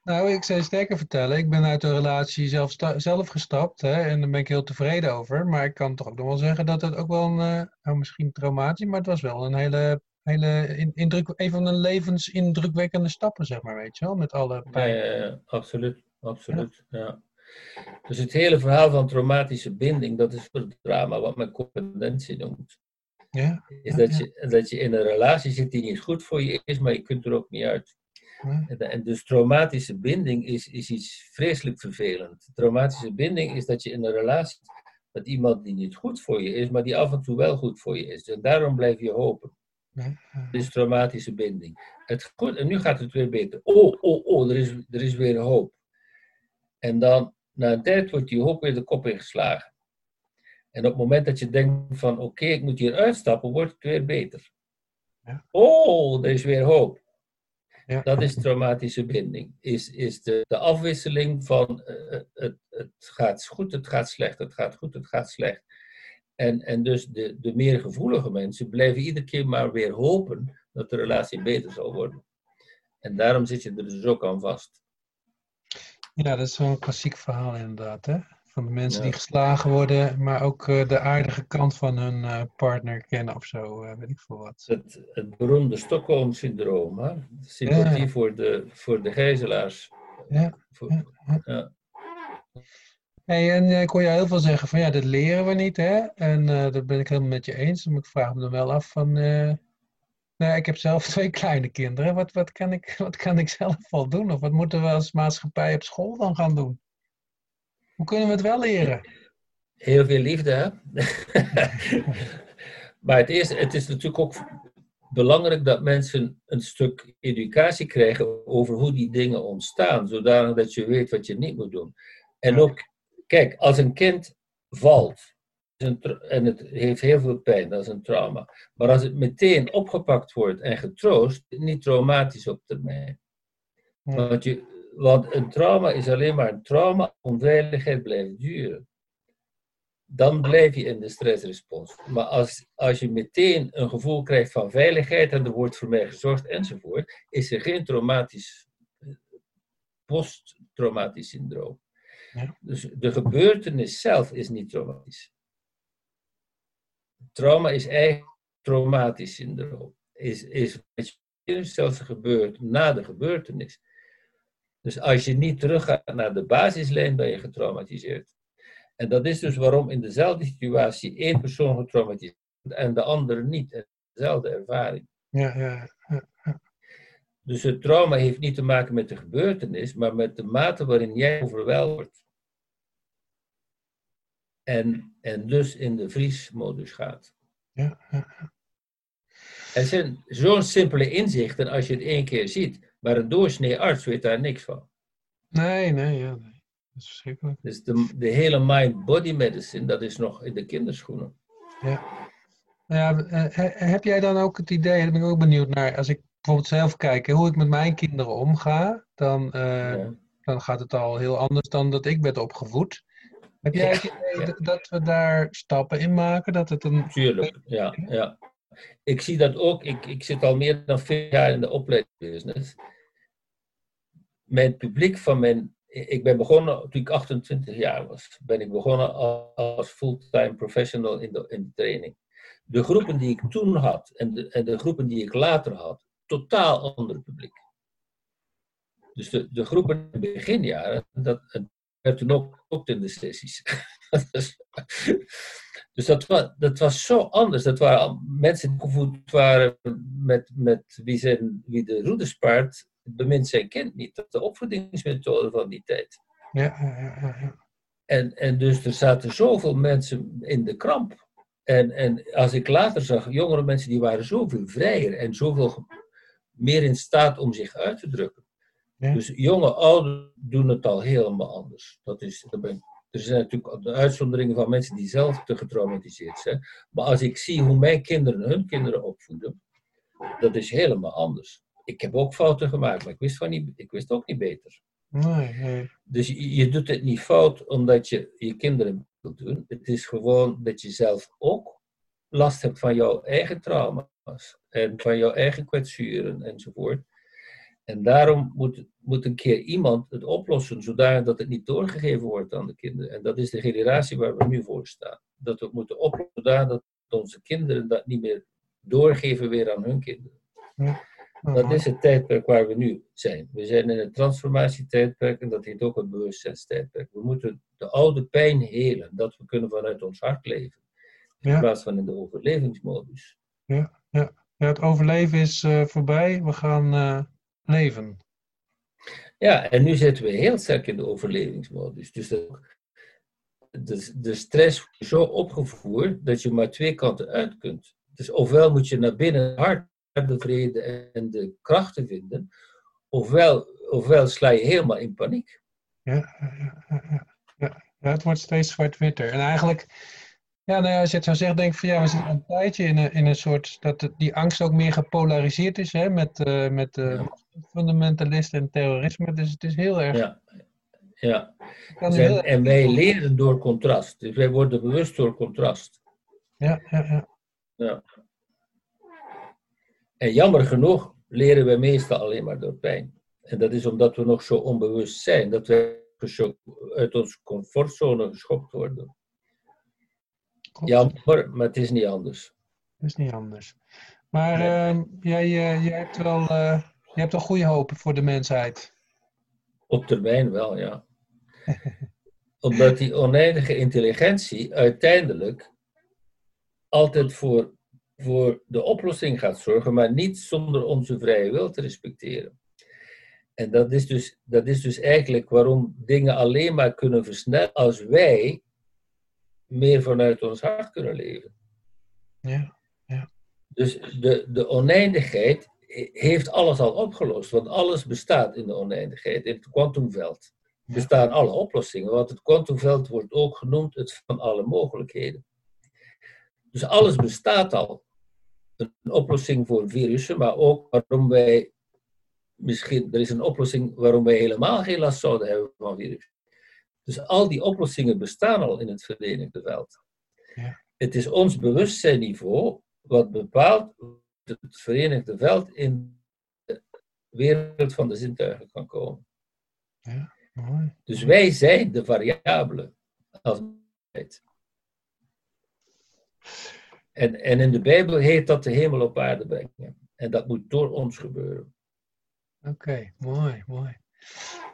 Nou, ik zou sterker vertellen. Ik ben uit de relatie zelf, zelf gestapt hè, en daar ben ik heel tevreden over. Maar ik kan toch ook nog wel zeggen dat het ook wel een, nou, misschien traumatisch, maar het was wel een hele, hele in- indruk, een van de levensindrukwekkende stappen, zeg maar, weet je wel, met alle Ja, pijn. ja, ja, absoluut. absoluut ja. Dus het hele verhaal van traumatische binding, dat is voor het drama, wat men codependentie noemt. Ja, Is dat, je, dat je in een relatie zit die niet goed voor je is, maar je kunt er ook niet uit. En, dus traumatische binding is, is iets vreselijk vervelend. Traumatische binding is dat je in een relatie zit met iemand die niet goed voor je is, maar die af en toe wel goed voor je is. En daarom blijf je hopen. is traumatische binding. Het, goed, en nu gaat het weer beter. Oh, oh, oh, er is, er is weer hoop. En dan, na een tijd, wordt die hoop weer de kop ingeslagen. En op het moment dat je denkt van, oké, ik moet hier uitstappen, wordt het weer beter. Ja. Oh, er is weer hoop. Ja. Dat is traumatische binding. Is, is de, de afwisseling van eh, het, het gaat goed, het gaat slecht, het gaat goed, het gaat slecht. En, en dus de, de meer gevoelige mensen blijven iedere keer maar weer hopen dat de relatie beter zal worden. En daarom zit je er dus ook aan vast. Ja, dat is zo'n klassiek verhaal inderdaad, hè? Van de mensen Ja. die geslagen worden, maar ook eh, de aardige kant van hun eh, partner kennen of zo, eh, weet ik veel wat. Het, het beroemde Stockholm-syndroom. hè? Sympathie Ja. voor, de, voor de gijzelaars. Ja, Voor- ja. Hey, en ik hoor je heel veel zeggen van ja, dit leren we niet, hè? En dat ben ik helemaal met je eens. Maar ik vraag me dan wel af van, nou, ik heb zelf twee kleine kinderen. Wat, wat, kan ik, wat kan ik zelf al doen? Of wat moeten we als maatschappij op school dan gaan doen? Hoe kunnen we het wel leren? Heel veel liefde, hè? maar het is, het is natuurlijk ook belangrijk dat mensen een stuk educatie krijgen over hoe die dingen ontstaan, zodanig dat je weet wat je niet moet doen. En ook, kijk, als een kind valt en het heeft heel veel pijn, dat is een trauma. Maar als het meteen opgepakt wordt en getroost, niet traumatisch op termijn. Want, je, want een trauma is alleen maar een trauma, onveiligheid blijft duren. Dan blijf je in de stressrespons. Maar als, als je meteen een gevoel krijgt van veiligheid en er wordt voor mij gezorgd enzovoort, is er geen traumatisch, posttraumatisch syndroom. Ja. Dus de gebeurtenis zelf is niet traumatisch. Trauma is eigenlijk traumatisch syndroom. Is, is wat je zelfs gebeurt na de gebeurtenis. Dus als je niet teruggaat naar de basislijn, ben je getraumatiseerd. En dat is dus waarom in dezelfde situatie één persoon getraumatiseerd wordt en de andere niet. Dezelfde ervaring. Ja, ja, Dus het trauma heeft niet te maken met de gebeurtenis, maar met de mate waarin jij overweldigd wordt. En, en dus in de vriesmodus gaat. ja, ja. Het zijn zo'n simpele inzichten als je het één keer ziet, maar een doorsnee arts weet daar niks van. Nee, nee, ja, nee. Dat is verschrikkelijk. Dus de, de hele mind-body medicine, dat is nog in de kinderschoenen. Nou Ja, eh, he- heb jij dan ook het idee, daar ben ik ook benieuwd naar, als ik bijvoorbeeld zelf kijk, hoe ik met mijn kinderen omga, dan, eh, Ja. dan gaat het al heel anders dan dat ik werd opgevoed. Heb jij het idee Ja. dat- dat we daar stappen in maken? Dat het een. Tuurlijk, ja. ja. Ik zie dat ook. Ik, ik zit al meer dan vier jaar in de opleidingsbusiness. Mijn publiek van mijn... Ik ben begonnen toen ik 28 jaar was. Ben ik begonnen als fulltime professional in de, in de training. De groepen die ik toen had en de, en de groepen die ik later had, totaal ander publiek. Dus de, de groepen in de beginjaren, dat, werd toen ook, ook in de sessies. Dus- dat was, dat was zo anders. Dat waren mensen die opgevoed waren met, met wie, zijn, wie de roederspaard bemint zijn kind niet. Dat de opvoedingsmethode van die tijd. Ja, ja, ja, ja. En, en dus er zaten zoveel mensen in de kramp. En, en als ik later zag, jongere mensen die waren zoveel vrijer en zoveel meer in staat om zich uit te drukken. Ja. Dus jonge ouderen doen het al helemaal anders. Dat is, dat ben, er zijn natuurlijk de uitzonderingen van mensen die zelf te getraumatiseerd zijn. Maar als ik zie hoe mijn kinderen hun kinderen opvoeden, dat is helemaal anders. Ik heb ook fouten gemaakt, maar ik wist, van niet, ik wist ook niet beter. Nee, nee. Dus je, je doet het niet fout omdat je je kinderen wilt doen. Het is gewoon dat je zelf ook last hebt van jouw eigen trauma's en van jouw eigen kwetsuren enzovoort. En daarom moet, moet een keer iemand het oplossen, zodat het niet doorgegeven wordt aan de kinderen. En dat is de generatie waar we nu voor staan. Dat we het moeten oplossen, zodat onze kinderen dat niet meer doorgeven weer aan hun kinderen. Dat is het tijdperk waar we nu zijn. We zijn in het transformatietijdperk en dat heet ook het bewustzijnstijdperk. We moeten de oude pijn helen, dat we kunnen vanuit ons hart leven. In Ja. plaats van in de overlevingsmodus. Ja, het overleven is eh, voorbij. We gaan eh, leven. Ja, en nu zitten we heel sterk in de overlevingsmodus. Dus de, de, de stress wordt zo opgevoerd dat je maar twee kanten uit kunt. Dus ofwel moet je naar binnen het hart de vrede en de krachten vinden, ofwel, ofwel sla je helemaal in paniek. Ja, ja, ja, ja, het wordt steeds zwart-witter. En eigenlijk, ja, nou ja, als je het zo zegt, denk ik van ja, we zitten een tijdje in een, in een soort, dat die angst ook meer gepolariseerd is, hè, met, eh met eh, fundamentalisten en terrorisme. Dus het is heel erg. Ja, ja. En, erg- en wij leren door contrast. Dus wij worden bewust door contrast. Ja, ja, ja. Ja. En jammer genoeg leren we meestal alleen maar door pijn. En dat is omdat we nog zo onbewust zijn, dat we uit onze comfortzone geschopt worden. Klopt. Jammer, maar het is niet anders. Dat is niet anders. Maar Nee. ehm, jij, eh, jij hebt wel, je hebt wel goede hoop voor de mensheid. Op termijn wel, ja. Omdat die oneindige intelligentie uiteindelijk altijd voor, voor de oplossing gaat zorgen, maar niet zonder onze vrije wil te respecteren. En dat is dus, dat is dus eigenlijk waarom dingen alleen maar kunnen versnellen als wij meer vanuit ons hart kunnen leven. Ja, Dus de, de oneindigheid heeft alles al opgelost, want alles bestaat in de oneindigheid, in het kwantumveld. Ja. Bestaan alle oplossingen, want het kwantumveld wordt ook genoemd het van alle mogelijkheden. Dus alles bestaat al. Een oplossing voor virussen, maar ook waarom wij misschien, er is een oplossing waarom wij helemaal geen last zouden hebben van virussen. Dus al die oplossingen bestaan al in het Verenigde Veld. Ja. Het is ons bewustzijnniveau wat bepaalt hoe het Verenigde Veld in de wereld van de zintuigen kan komen. mooi. Dus wij zijn de variabele als mensheid. En, en in de Bijbel heet dat de hemel op aarde brengen. En dat moet door ons gebeuren. Oké, mooi, mooi.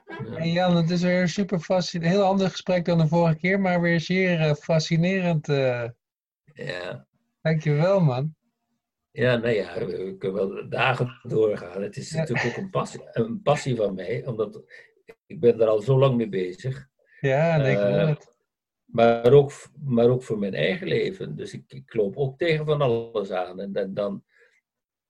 Ja. Hey Jan, het is weer super fascinerend. Heel ander gesprek dan de vorige keer, maar weer zeer eh, fascinerend. eh. Ja. Dankjewel, man. Ja, nou ja, we kunnen wel dagen doorgaan. Het is Ja. natuurlijk ook een passie, een passie van mij, omdat ik ben daar al zo lang mee bezig. Ja, en ik hoor het. Maar ook, maar ook voor mijn eigen leven. Dus ik, ik loop ook tegen van alles aan. En dan, dan,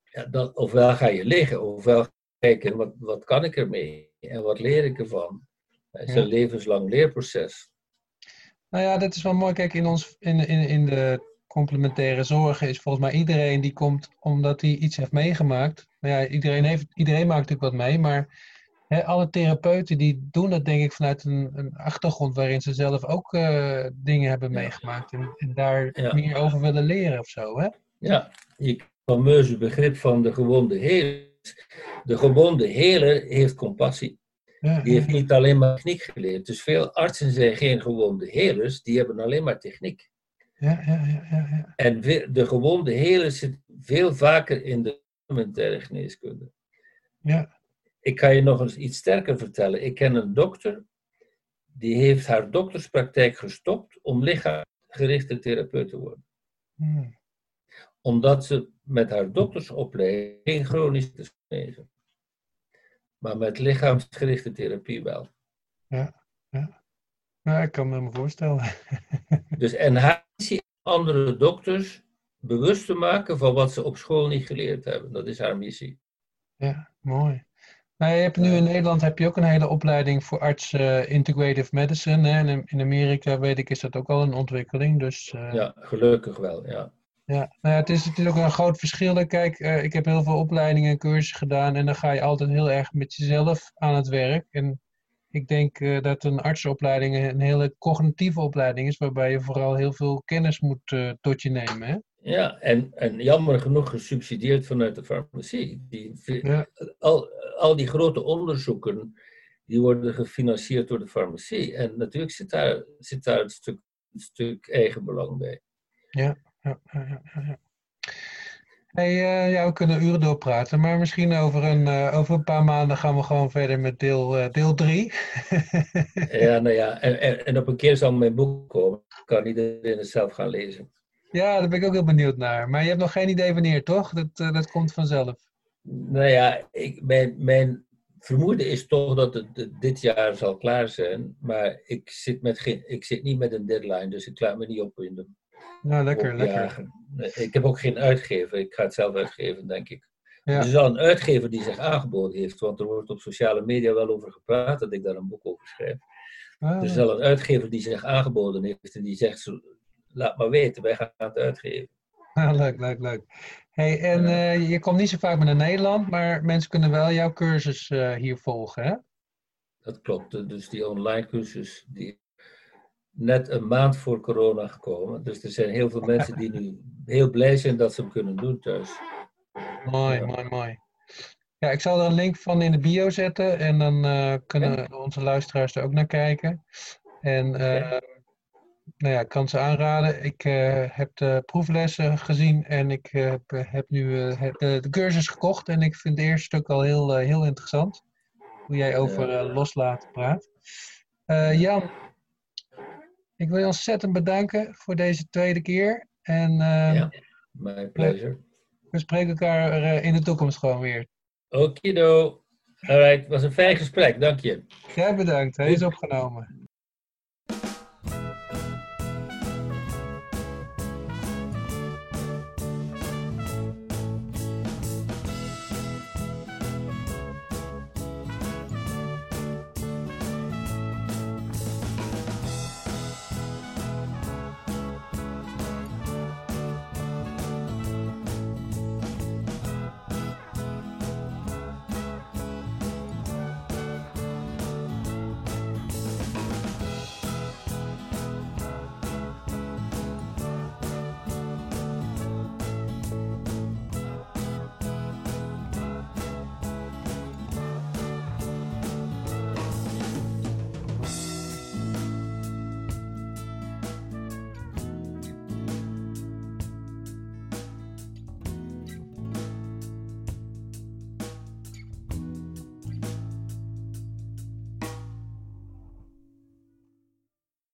ja, dan ofwel ga je liggen, ofwel kijken wat, wat kan ik ermee en wat leer ik ervan. Het is Ja. een levenslang leerproces. Nou ja, dat is wel mooi. Kijk, in, ons, in, in, in de complementaire zorg is volgens mij iedereen die komt omdat hij iets heeft meegemaakt. Nou ja, iedereen, heeft, iedereen maakt natuurlijk wat mee, maar alle therapeuten die doen dat denk ik vanuit een, een achtergrond waarin ze zelf ook eh, dingen hebben meegemaakt en, en daar Ja. meer over willen leren of zo. Hè? Ja, je fameuze begrip van de gewonde heler. De gewonde heler heeft compassie. Ja, Die heeft niet alleen maar techniek geleerd. Dus veel artsen zijn geen gewonde helers, die hebben alleen maar techniek. ja, ja, ja, ja, ja. En de gewonde heler zit veel vaker in de complementaire geneeskunde. ja. Ik kan je nog eens iets sterker vertellen. Ik ken een dokter, die heeft haar dokterspraktijk gestopt om lichaam gerichte therapeuten worden. Hmm. Omdat ze met haar doktersopleiding chronisch te genezen. Maar met lichaamsgerichte therapie wel. Ja, ik kan me me voorstellen. Dus en haar missie andere dokters bewust te maken van wat ze op school niet geleerd hebben. Dat is haar missie. Ja, mooi. Nou, je hebt nu in Nederland heb je ook een hele opleiding voor arts eh, integrative medicine. Hè? En in, Amerika weet ik is dat ook al een ontwikkeling. Dus eh, Ja, gelukkig wel. Ja. Ja, nou ja, het is natuurlijk ook een groot verschil. Kijk, eh, ik heb heel veel opleidingen en cursussen gedaan en dan ga je altijd heel erg met jezelf aan het werk. En ik denk eh, dat een artsenopleiding een hele cognitieve opleiding is, waarbij je vooral heel veel kennis moet eh, tot je nemen. Hè? Ja, en, en jammer genoeg gesubsidieerd vanuit de farmacie. Die, Ja. al, al die grote onderzoeken, die worden gefinancierd door de farmacie. En natuurlijk zit daar, zit daar een, stuk, een stuk eigenbelang bij. Ja, ja, ja, ja, ja. Hey, eh, ja, we kunnen uren doorpraten, maar misschien over een, eh, over een paar maanden gaan we gewoon verder met deel, eh, deel 3. Ja, nou ja, en, en, en op een keer zal mijn boek komen. Kan iedereen het zelf gaan lezen. Ja, daar ben ik ook heel benieuwd naar. Maar je hebt nog geen idee wanneer, toch? Dat, eh, dat komt vanzelf. Nou ja, ik, mijn, mijn vermoeden is toch dat het dit jaar zal klaar zijn. Maar ik zit, met geen, ik zit niet met een deadline, dus ik laat me niet opwinden. Nou, lekker, lekker. Ik heb ook geen uitgever. Ik ga het zelf uitgeven, denk ik. Ja. Er is al een uitgever die zich aangeboden heeft, want er wordt op sociale media wel over gepraat dat ik daar een boek over schrijf. Ah, Er is al een uitgever die zich aangeboden heeft en die zegt, laat maar weten, wij gaan het uitgeven. Ah, leuk, leuk, leuk. Hey, en eh, je komt niet zo vaak meer naar Nederland, maar mensen kunnen wel jouw cursus eh, hier volgen, hè? Dat klopt. Dus die online cursus die net een maand voor corona gekomen. Dus er zijn heel veel mensen die nu heel blij zijn dat ze hem kunnen doen thuis. Mooi, Ja. mooi, mooi. Ja, ik zal er een link van in de bio zetten en dan eh, kunnen onze luisteraars er ook naar kijken. En eh, nou ja, ik kan ze aanraden. Ik eh, heb de proeflessen gezien en ik eh, heb, eh, heb nu de, cursus gekocht en ik vind het eerste stuk al heel, heel interessant. Hoe jij over loslaten praat. Jan, ik wil je ontzettend bedanken voor deze tweede keer. En eh, Ja, my pleasure. we spreken elkaar in de toekomst gewoon weer. Okido. Alright, het was een fijn gesprek, dank je. Jij bedankt, hij is opgenomen.